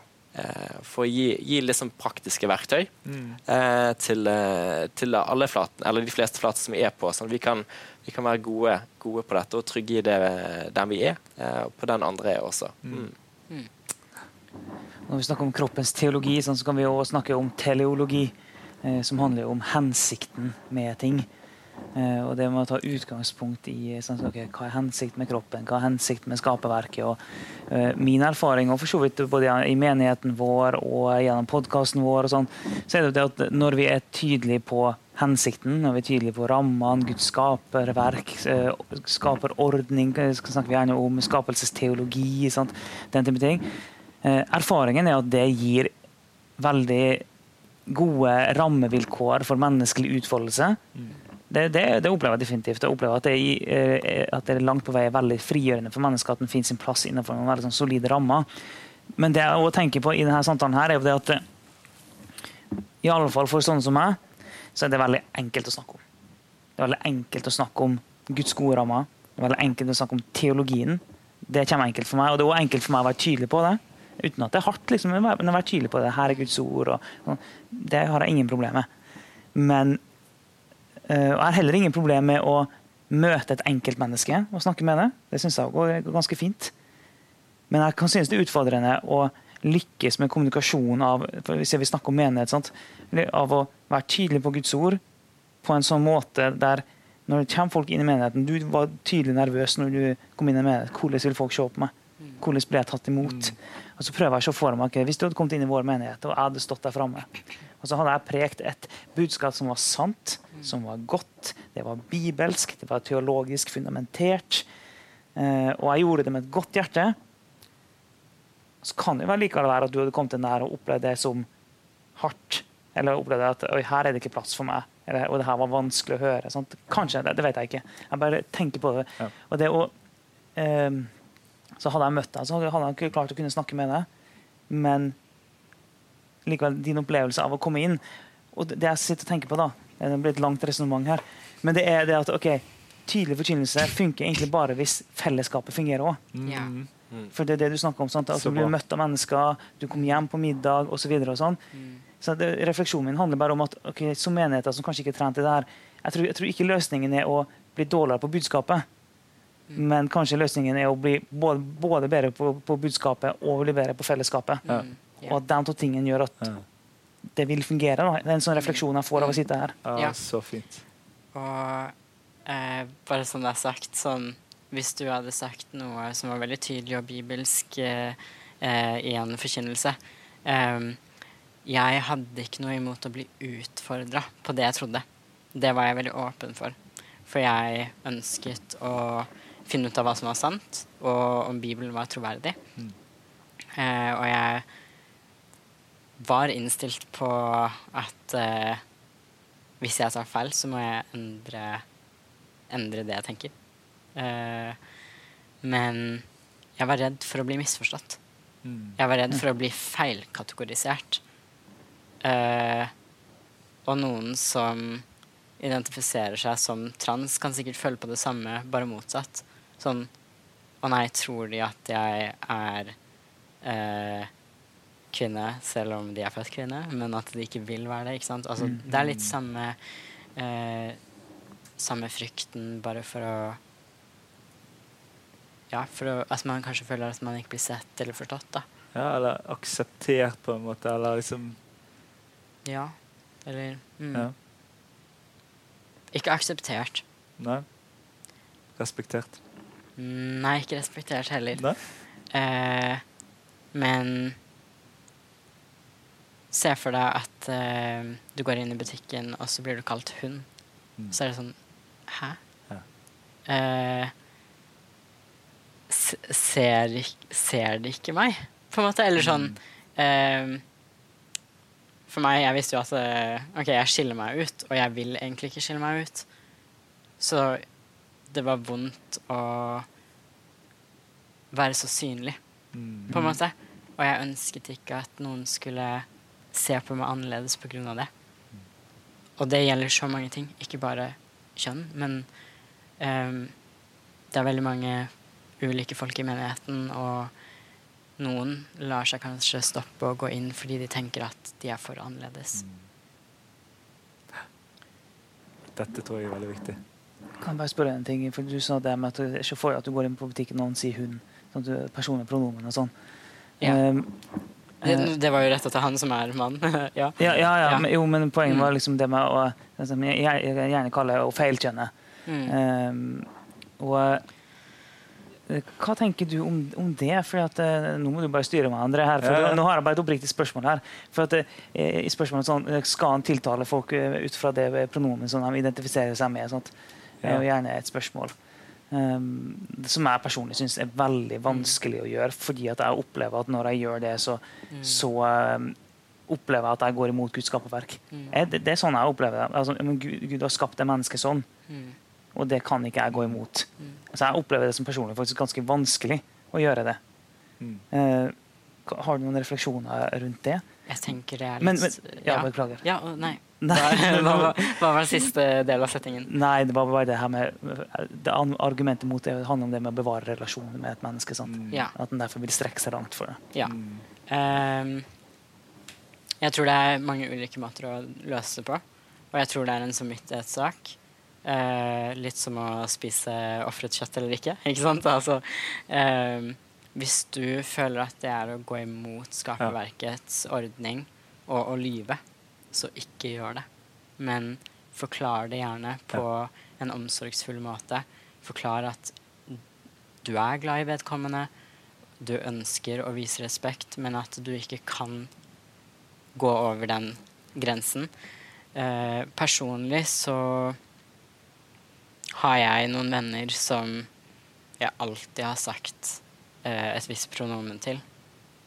for å gi, gi liksom praktiske verktøy eh, til, eh, til alle flatene, eller de fleste flatene som vi er på. Sånn vi kan, vi kan være gode, gode på dette og trygge i det den vi er, eh, og på den andre er også. Mm. Når vi snakker om kroppens teologi, sånn, så kan vi også snakke om teleologi, eh, som handler om hensikten med ting. Eh, og det med å ta utgangspunkt i sånn, okay, hva er hensikten med kroppen, hva er hensikten med skaperverket. Og, eh, min erfaring, og for så vidt både i menigheten vår og gjennom podkasten vår, sånn, så er det at når vi er tydelige på hensikten, når vi er tydelige på rammene, Guds skaperverk, uh, skaperordning, eh, snakker vi gjerne om skapelsesteologi, sant? den type ting. Uh, erfaringen er at det gir veldig gode rammevilkår for menneskelig utfoldelse. Det, det, det opplever jeg definitivt. Jeg opplever at det, i- eh, at det langt på vei er veldig frigjørende for mennesker at den finner sin plass innenfor noen veldig sånn solide rammer. Men det jeg også tenker på i denne samtalen her, er jo det at i alle fall for sånne som meg, så er det veldig enkelt å snakke om. Det er veldig enkelt å snakke om Guds gode rammer. Det er veldig enkelt å snakke om teologien. Det kommer enkelt for meg, og det er også enkelt for meg å være tydelig på det. Uten at det er hardt, liksom, men å være tydelig på det. Her er Guds ord. Og, og, det har jeg ingen problem med. Men jeg har heller ingen problem med å møte et enkeltmenneske og snakke med det. Det syns jeg går, ganske fint. Men jeg kan synes det er utfordrende å lykkes med kommunikasjon av hvis jeg vil snakke om menighet, sant? av å være tydelig på Guds ord på en sånn måte der når det kommer folk inn i menigheten Du var tydelig nervøs når du kom inn i menigheten. Hvordan vil folk se på meg? Hvordan ble jeg tatt imot? Og så prøver jeg å se for meg Hvis du hadde kommet inn i vår menighet og jeg hadde stått der framme, og så hadde jeg prekt et budskap som var sant, som var godt, det var bibelsk, det var teologisk fundamentert, eh, og jeg gjorde det med et godt hjerte, så kan det jo likevel være at du hadde kommet inn der og opplevd det som hardt. Eller opplevd at her er det ikke plass for meg. Eller, og det her var vanskelig å høre. Sant? Kanskje, det, det vet jeg ikke. Jeg bare tenker på det. Ja. Og det å ehm, Så hadde jeg møtt deg, så hadde jeg ikke klart å kunne snakke med deg. Men likevel, din opplevelse av å komme inn Og det jeg sitter og tenker på, da Det blir et langt resonnement her. Men det er det at ok, tydelig forkynnelse funker egentlig bare hvis fellesskapet fungerer òg. Ja. For det er det du snakker om. sant? At Så du blir møtt av mennesker, du kommer hjem på middag osv. Så videre og sånn. Så det, refleksjonen min handler bare om at ok, som menigheter som kanskje ikke er trent i det her, jeg tror, jeg tror ikke løsningen er å bli dårligere på budskapet. Men kanskje løsningen er å bli både, både bedre på, på budskapet og bli bedre på fellesskapet. Ja. Mm, Og at de to tingene gjør at Ja. det vil fungere. Da. Det er en sånn refleksjon jeg får av å sitte her. Ja, Ja. Så fint. Og eh, bare som det er sagt, sånn Hvis du hadde sagt noe som var veldig tydelig og bibelsk eh, eh, i en forkynnelse eh, Jeg hadde ikke noe imot å bli utfordra på det jeg trodde. Det var jeg veldig åpen for. For jeg ønsket å finne ut av hva som var sant, og om Bibelen var troverdig. Eh, og jeg var innstilt på at eh, hvis jeg tar feil, så må jeg endre, endre det jeg tenker. Eh, men jeg var redd for å bli misforstått. Mm. Jeg var redd for å bli feilkategorisert. Eh, og noen som identifiserer seg som trans, kan sikkert føle på det samme, bare motsatt. Sånn Å nei, tror de at jeg er eh, kvinne selv om de er født kvinne, men at de ikke vil være det? ikke sant? Altså, Mm. Det er litt samme eh, Samme frykten, bare for å Ja, for å, at man kanskje føler at man ikke blir sett eller forstått, da. Ja, eller akseptert, på en måte. Eller liksom Ja. Eller mm. Ja. Ikke akseptert. Nei. Respektert. Mm, Nei, ikke respektert heller. Eh, men se for deg at eh, du går inn i butikken, og så blir du kalt hund. Mm. Så er det sånn Hæ? Ja. Eh, ser, ser de ikke meg? På en måte. Eller sånn eh, For meg, jeg visste jo at eh, OK, jeg skiller meg ut, og jeg vil egentlig ikke skille meg ut. Så det var vondt å være så synlig, Mm. på en måte. Og jeg ønsket ikke at noen skulle se på meg annerledes på grunn av det. Og det gjelder så mange ting, ikke bare kjønn, men um, det er veldig mange ulike folk i menigheten, og noen lar seg kanskje stoppe og gå inn fordi de tenker at de er for annerledes. Dette tror jeg er veldig viktig. Kan jeg bare spørre en ting? For Du sa det med at du ikke får at du går inn på butikken og noen sier hun. Sånn at du personlig pronomen og sånn. Ja. Um, Det, eh, det var jo retta til han som er mann. ja. ja, ja, ja, Ja. Men, jo, men poenget Mm. var liksom det med å det som jeg, jeg gjerne kaller å feilkjenne. Mm. Um, og eh, hva tenker du om, om det? For at, eh, nå må du bare styre meg, André. her, for Ja, ja. Nå har jeg bare et oppriktig spørsmål her. For at, i spørsmålet sånn, Skal han tiltale folk ut fra det pronomen som de identifiserer seg med? Sånt? Det er jo gjerne et spørsmål. Um, som jeg personlig syns er veldig vanskelig å gjøre, fordi at jeg opplever at når jeg gjør det, så, Mm. så um, opplever jeg at jeg går imot Guds skaperverk. Mm. Det, det er sånn jeg opplever det. Altså, men Gud, Gud har skapt det mennesket sånn. Mm. Og det kan ikke jeg gå imot. Mm. Så jeg opplever det som personlig faktisk ganske vanskelig å gjøre det. Mm. Eh, har du noen refleksjoner rundt det? Jeg tenker det er litt Men, men ja, beklager. Ja, nei. Nei, Hva, hva, hva, var siste del av settingen? Nei, det var bare det her med det Argumentet mot det handler om det med å bevare relasjonen med et menneske. Sant? Mm. Ja. At den derfor vil strekke seg langt for det. ja. Mm. Ehm, jeg tror det er mange ulike måter å løse det på. Og jeg tror det er en samvittighetssak. Uh, litt som å spise ofret kjøtt eller ikke. ikke sant? Altså, um, hvis du føler at det er å gå imot skaperverkets ordning og å lyve, så ikke gjør det. Men forklar det gjerne på en omsorgsfull måte. Forklar at du er glad i vedkommende, du ønsker å vise respekt, men at du ikke kan gå over den grensen. Eh, personlig så har jeg noen venner som jeg alltid har sagt eh, et visst pronomen til,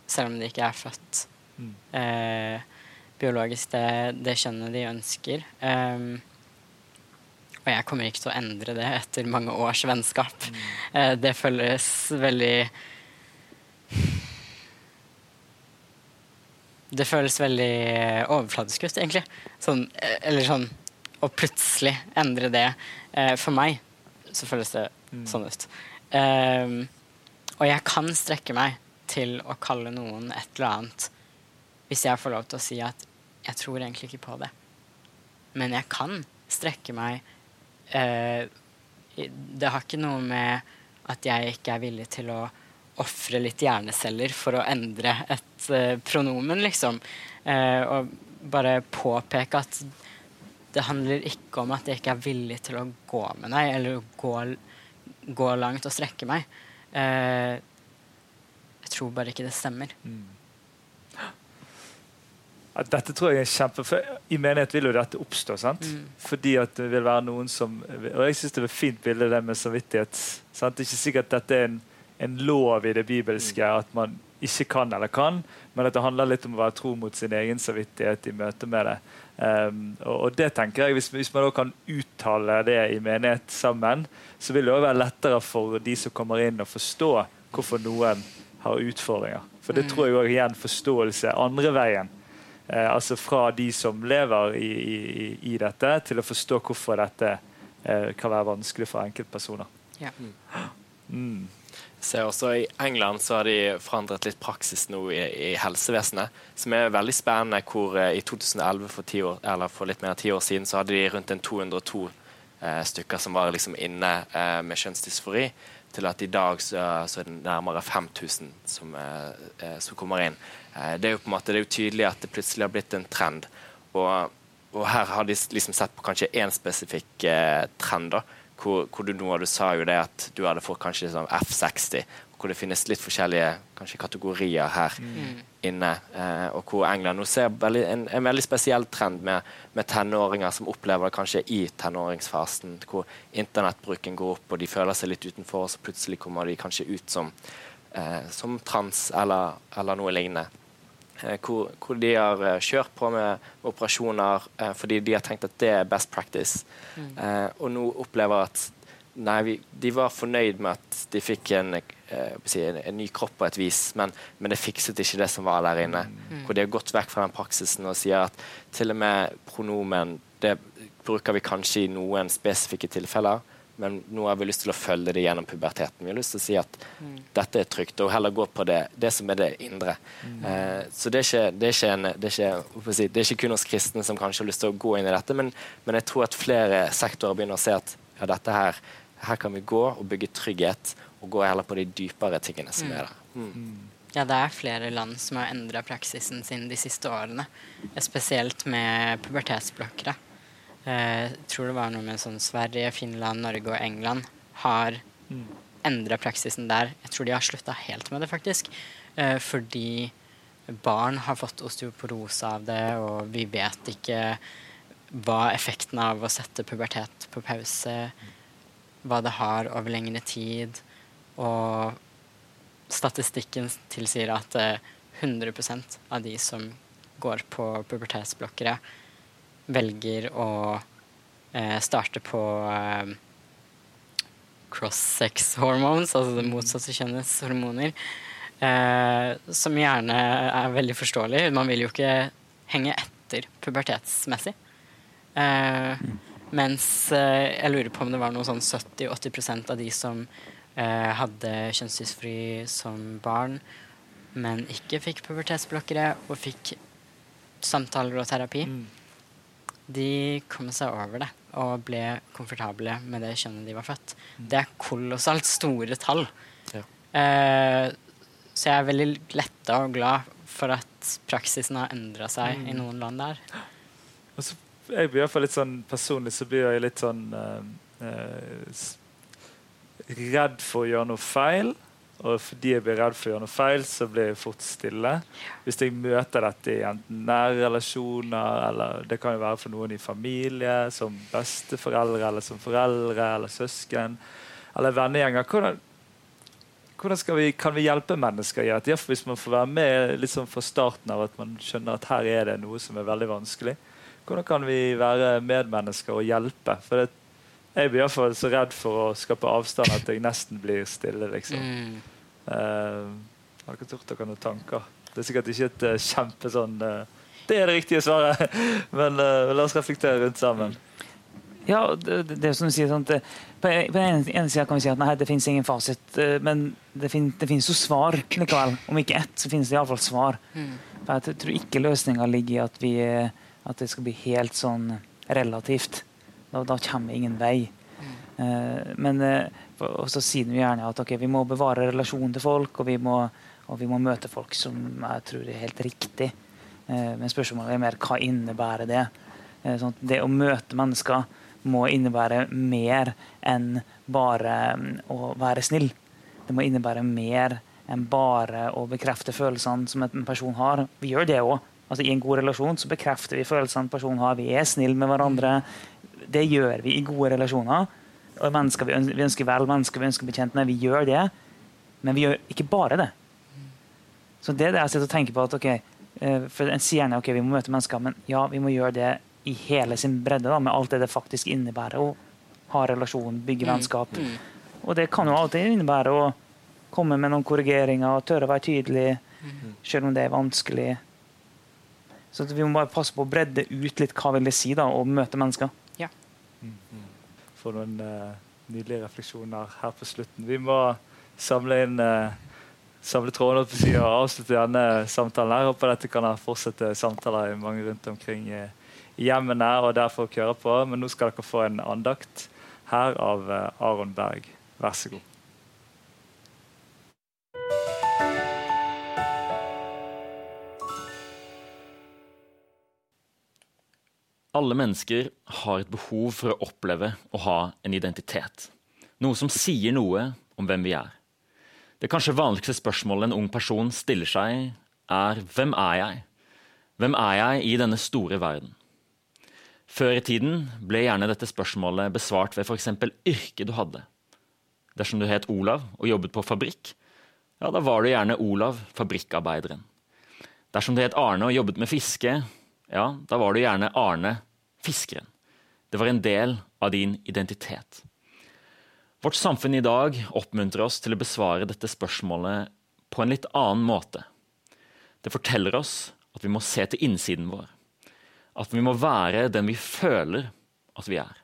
selv om de ikke er født Mm. eh, biologisk det, det kjønnet de ønsker. Um, og jeg kommer ikke til å endre det etter mange års vennskap. Eh, det føles veldig Det føles veldig overfladisk ut, egentlig. Sånn, eh, eller sånn Å plutselig endre det. Uh, for meg så føles det Mm. sånn ut. Um, og jeg kan strekke meg til å kalle noen et eller annet hvis jeg får lov til å si at jeg tror egentlig ikke på det. Men jeg kan strekke meg eh, Det har ikke noe med at jeg ikke er villig til å ofre litt hjerneceller for å endre et eh, pronomen, liksom. Eh, og bare påpeke at det handler ikke om at jeg ikke er villig til å gå med deg, eller gå, gå langt og strekke meg. Jeg tror bare ikke det stemmer. Mm. Dette tror jeg er kjempe... I menighet vil jo dette oppstå. sant? Mm. Fordi at det vil være noen som Og jeg syns det er et fint bilde det med samvittighet. sant? Det er ikke sikkert at dette er en, en lov i det bibelske. At man ikke kan eller kan, men at det handler litt om å være tro mot sin egen samvittighet i møte med det. Um, og, og, det tenker jeg, hvis, hvis man da kan uttale det i menighet sammen, så vil det også være lettere for de som kommer inn, å forstå hvorfor noen har utfordringer. For det mm. tror jeg òg igjen forståelse andre veien. Eh, altså fra de som lever i, i, i, dette, til å forstå hvorfor dette eh, kan være vanskelig for enkeltpersoner. Ja. Mm. ser også I England så har de forandret litt praksis nå i, i helsevesenet, som er veldig spennende. hvor eh, I 2011, for, år, eller for litt mer enn ti år siden, så hadde de rundt en 202 eh, stykker som var liksom inne eh, med kjønnsdysfori til at i dag så, så er det nærmere 5000 som, eh, eh, som, kommer inn. Eh, det er jo på en måte, det er jo tydelig at det plutselig har blitt en trend. Og, og her har de liksom sett på kanskje én spesifikk eh, trend. da, hvor, hvor, du nå du sa jo det at du hadde fått kanskje sånn F60, hvor det finnes litt forskjellige kanskje kategorier her mm. inne. Eh, og hvor England nå ser veldig, en, en, veldig spesiell trend med, med, tenåringer som opplever det kanskje i tenåringsfasen, hvor internettbruken går opp og de føler seg litt utenfor, og så plutselig kommer de kanskje ut som, eh, som trans eller, eller, noe lignende. Eh, hvor, hvor, de har eh, kjørt på med operasjoner eh, fordi de har tenkt at det er best practice, mm. Eh, og nå opplever at Nei, vi, de var fornøyd med at de fikk en, eh, en, en ny kropp på et vis, men, men, det fikset ikke det som var der inne. Mm. Hvor de har gått vekk fra den praksisen og sier at til og med pronomen det bruker vi kanskje i noen spesifikke tilfeller, men nå har vi lyst til å følge det gjennom puberteten. Vi har lyst til å si at mm. dette er trygt, og heller gå på det, det som er det indre. Mm. Eh, så det er, ikke, det, er ikke en, det, er ikke, si, det er ikke kun oss kristne som kanskje har lyst til å gå inn i dette, men, men jeg tror at flere sektorer begynner å se at ja, dette her her kan vi gå og bygge trygghet, og gå heller på de dypere tingene som mm. er der. Mm. Ja, det er flere land som har endra praksisen sin de siste årene. Spesielt med pubertetsblokkere. Eh, tror det var noe med sånn Sverige, Finland, Norge og England har mm. endra praksisen der. Jeg tror de har slutta helt med det, faktisk. Eh, fordi barn har fått osteoporose av det, og vi vet ikke hva effekten av å sette pubertet på pause hva det har over lengre tid. Og statistikken tilsier at 100 eh, av de som går på pubertetsblokkere, velger å eh, starte på eh, cross-sex hormones, altså det motsatte kjønnets hormoner. Eh, som gjerne er veldig forståelig. Man vil jo ikke henge etter pubertetsmessig. Eh, mm. Mens eh, jeg lurer på om det var noe sånn 70-80% av de som eh, hadde kjønnsdysfri som barn, men ikke fikk pubertetsblokkere og fikk samtaler og terapi, mm. De kom seg over det og ble komfortable med det kjønnet de var født. Mm. Det er kolossalt store tall. Ja. Eh, så jeg er veldig letta og glad for at praksisen har endra seg mm. i noen land der. Altså, jeg blir iallfall litt sånn personlig så blir jeg litt sånn uh, uh, Redd for å gjøre noe feil. Og fordi jeg blir redd for å gjøre noe feil, så blir jeg fort stille. Hvis jeg møter dette i enten nære relasjoner, eller det kan jo være for noen i familie, som besteforeldre eller som foreldre eller søsken, eller vennegjenger. Hvordan, hvordan vi, kan vi hjelpe mennesker i dette? Hvis man får være med liksom fra starten av at man skjønner at her er det noe som er veldig vanskelig. Hvordan kan vi være medmennesker og hjelpe? For det, jeg blir iallfall så redd for å skape avstand at jeg nesten blir stille. liksom. Mm. Uh, har dere gjort dere noen tanker? Det er sikkert ikke et uh, kjempe sånn uh, Det er det riktige svaret! Men uh, la oss reflektere rundt sammen. Ja, det, det er som du sier sånn at På den ene sida kan vi si at nei, det finnes ingen fasit, men det, fin, det finnes jo svar likevel. Om ikke ett, så finnes det iallfall svar. Mm. For jeg tror ikke løsninga ligger i at vi at det skal bli helt sånn relativt. Da, da kommer ingen vei. Mm. Uh, men uh, så sier vi gjerne at okay, vi må bevare relasjonen til folk, og vi, må, og vi må, møte folk som jeg tror er helt riktig. Uh, men spørsmålet er mer hva innebærer det? Sånn det å møte mennesker må innebære mer enn bare um, å være snill. Det må innebære mer enn bare å bekrefte følelsene som en person har. Vi gjør det òg. Altså I en god relasjon så bekrefter vi følelsene personen har. Vi er snille med hverandre. Det gjør vi i gode relasjoner. Og mennesker vi, ønsker, vi ønsker vel mennesker vi ønsker bekjent med. Vi gjør det. Men vi gjør ikke bare det. Så det er det jeg sitter og tenker på at ok, eh, for En sier gjerne ok, vi må møte mennesker, men ja, vi må gjøre det i hele sin bredde. da, Med alt det det faktisk innebærer å ha relasjon, bygge Mm. vennskap. Og det kan jo alltid innebære å komme med noen korrigeringer og tørre å være tydelig, selv om det er vanskelig. Så vi må bare passe på å bredde ut litt hva vil det si da, å møte mennesker. For noen uh, nydelige refleksjoner her på slutten. Vi må samle inn uh, samle trådene opp og avslutte denne samtalen. her. Håper dette kan fortsette samtaler i mange rundt omkring eh, i hjemmene og der folk hører på. Men nå skal dere få en andakt her av eh, Aron Berg. Vær så god. Alle mennesker har et behov for å oppleve å ha en identitet. Noe som sier noe om hvem vi er. Det kanskje vanligste spørsmålet en ung person stiller seg, er hvem er jeg? Hvem er jeg i denne store verden? Før i tiden ble gjerne dette spørsmålet besvart ved f.eks. yrket du hadde. Dersom du het Olav og jobbet på fabrikk, ja, da var du gjerne Olav, fabrikkarbeideren. Dersom du het Arne og jobbet med fiske, ja, da var du gjerne Arne, fiskeren. Det var en del av din identitet. Vårt samfunn i dag oppmuntrer oss til å besvare dette spørsmålet på en litt annen måte. Det forteller oss at vi må se til innsiden vår. At vi må være den vi føler at vi er.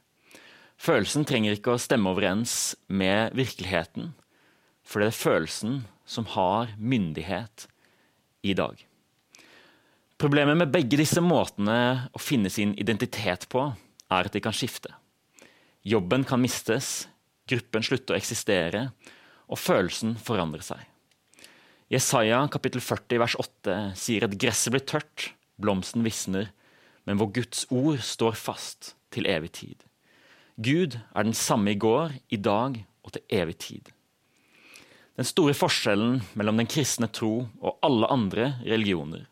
Følelsen trenger ikke å stemme overens med virkeligheten, for det er følelsen som har myndighet i dag. Problemet med begge disse måtene å finne sin identitet på, er at de kan skifte. Jobben kan mistes, gruppen slutter å eksistere, og følelsen forandrer seg. Jesaja kapittel 40 vers 8 sier at gresset blir tørt, blomsten visner, men hvor Guds ord står fast til evig tid. Gud er den samme i går, i dag og til evig tid. Den store forskjellen mellom den kristne tro og alle andre religioner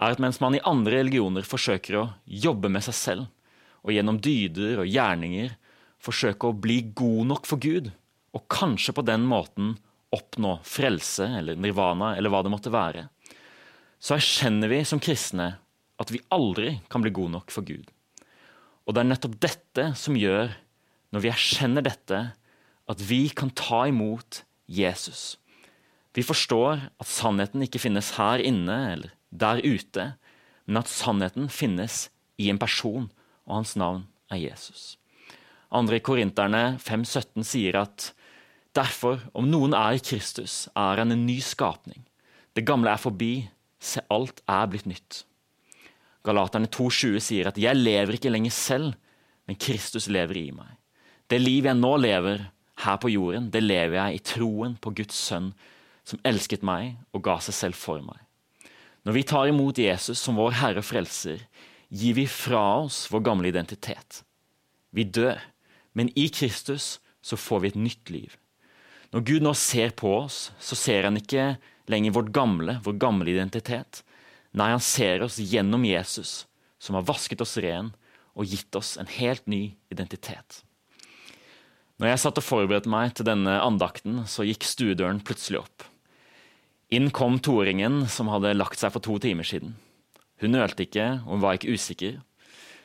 er at mens man i andre religioner forsøker å jobbe med seg selv, og gjennom dyder og gjerninger forsøke å bli god nok for Gud, og kanskje på den måten oppnå frelse eller nirvana eller hva det måtte være, så erkjenner vi som kristne at vi aldri kan bli gode nok for Gud. Og det er nettopp dette som gjør, når vi erkjenner dette, at vi kan ta imot Jesus. Vi forstår at sannheten ikke finnes her inne eller der ute, men at sannheten finnes i en person, og hans navn er Jesus. Andre Korinterne 5,17 sier at derfor, om noen er i Kristus, er han en ny skapning. Det gamle er forbi, se alt er blitt nytt. Galaterne 2,20 sier at jeg lever ikke lenger selv, men Kristus lever i meg. Det liv jeg nå lever her på jorden, det lever jeg i troen på Guds sønn, som elsket meg og ga seg selv for meg. Når vi tar imot Jesus som vår Herre og Frelser, gir vi fra oss vår gamle identitet. Vi dør, men i Kristus så får vi et nytt liv. Når Gud nå ser på oss, så ser han ikke lenger vårt gamle, vår gamle identitet. Nei, han ser oss gjennom Jesus, som har vasket oss ren og gitt oss en helt ny identitet. Når jeg satt og forberedte meg til denne andakten, så gikk stuedøren plutselig opp. Inn kom toåringen som hadde lagt seg for to timer siden. Hun nølte ikke, og hun var ikke usikker.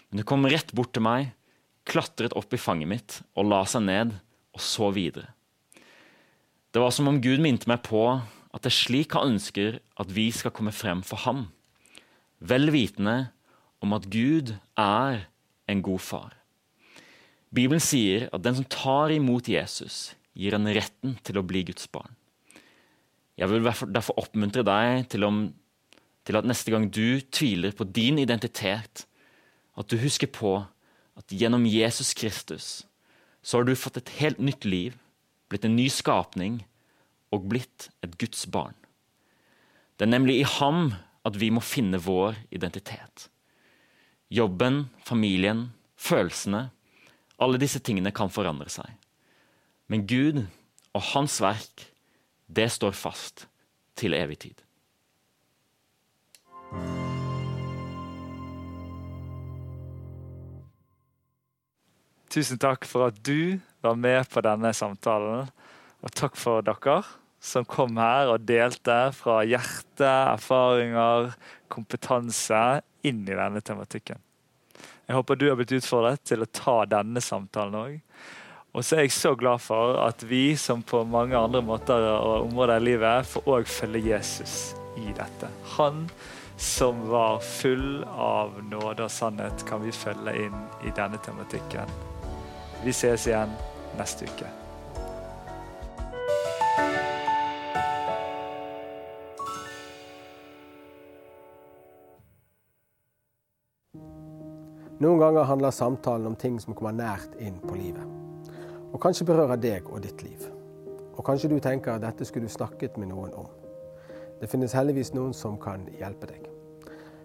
Men hun kom rett bort til meg, klatret opp i fanget mitt og la seg ned og så videre. Det var som om Gud minte meg på at det er slik han ønsker at vi skal komme frem for ham. Vel vitende om at Gud er en god far. Bibelen sier at den som tar imot Jesus, gir han retten til å bli Guds barn. Jeg vil derfor oppmuntre deg til, om, til at neste gang du tviler på din identitet, at du husker på at gjennom Jesus Kristus så har du fått et helt nytt liv, blitt en ny skapning og blitt et Guds barn. Det er nemlig i ham at vi må finne vår identitet. Jobben, familien, følelsene alle disse tingene kan forandre seg. Men Gud og hans verk, det står fast til evig tid. Tusen takk for at du var med på denne samtalen. Og takk for dere som kom her og delte fra hjerte, erfaringer, kompetanse inn i denne tematikken. Jeg håper du har blitt utfordret til å ta denne samtalen òg. Og så er jeg så glad for at vi, som på mange andre måter og områder i livet, får òg følge Jesus i dette. Han som var full av nåde og sannhet, kan vi følge inn i denne tematikken. Vi ses igjen neste uke. Noen ganger handler samtalen om ting som kommer nært inn på livet. Og kanskje berører deg og ditt liv. Og kanskje du tenker at dette skulle du snakket med noen om. Det finnes heldigvis noen som kan hjelpe deg.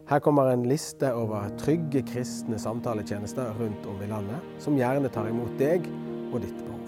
Her kommer en liste over trygge kristne samtaletjenester rundt om i landet, som gjerne tar imot deg og ditt behov.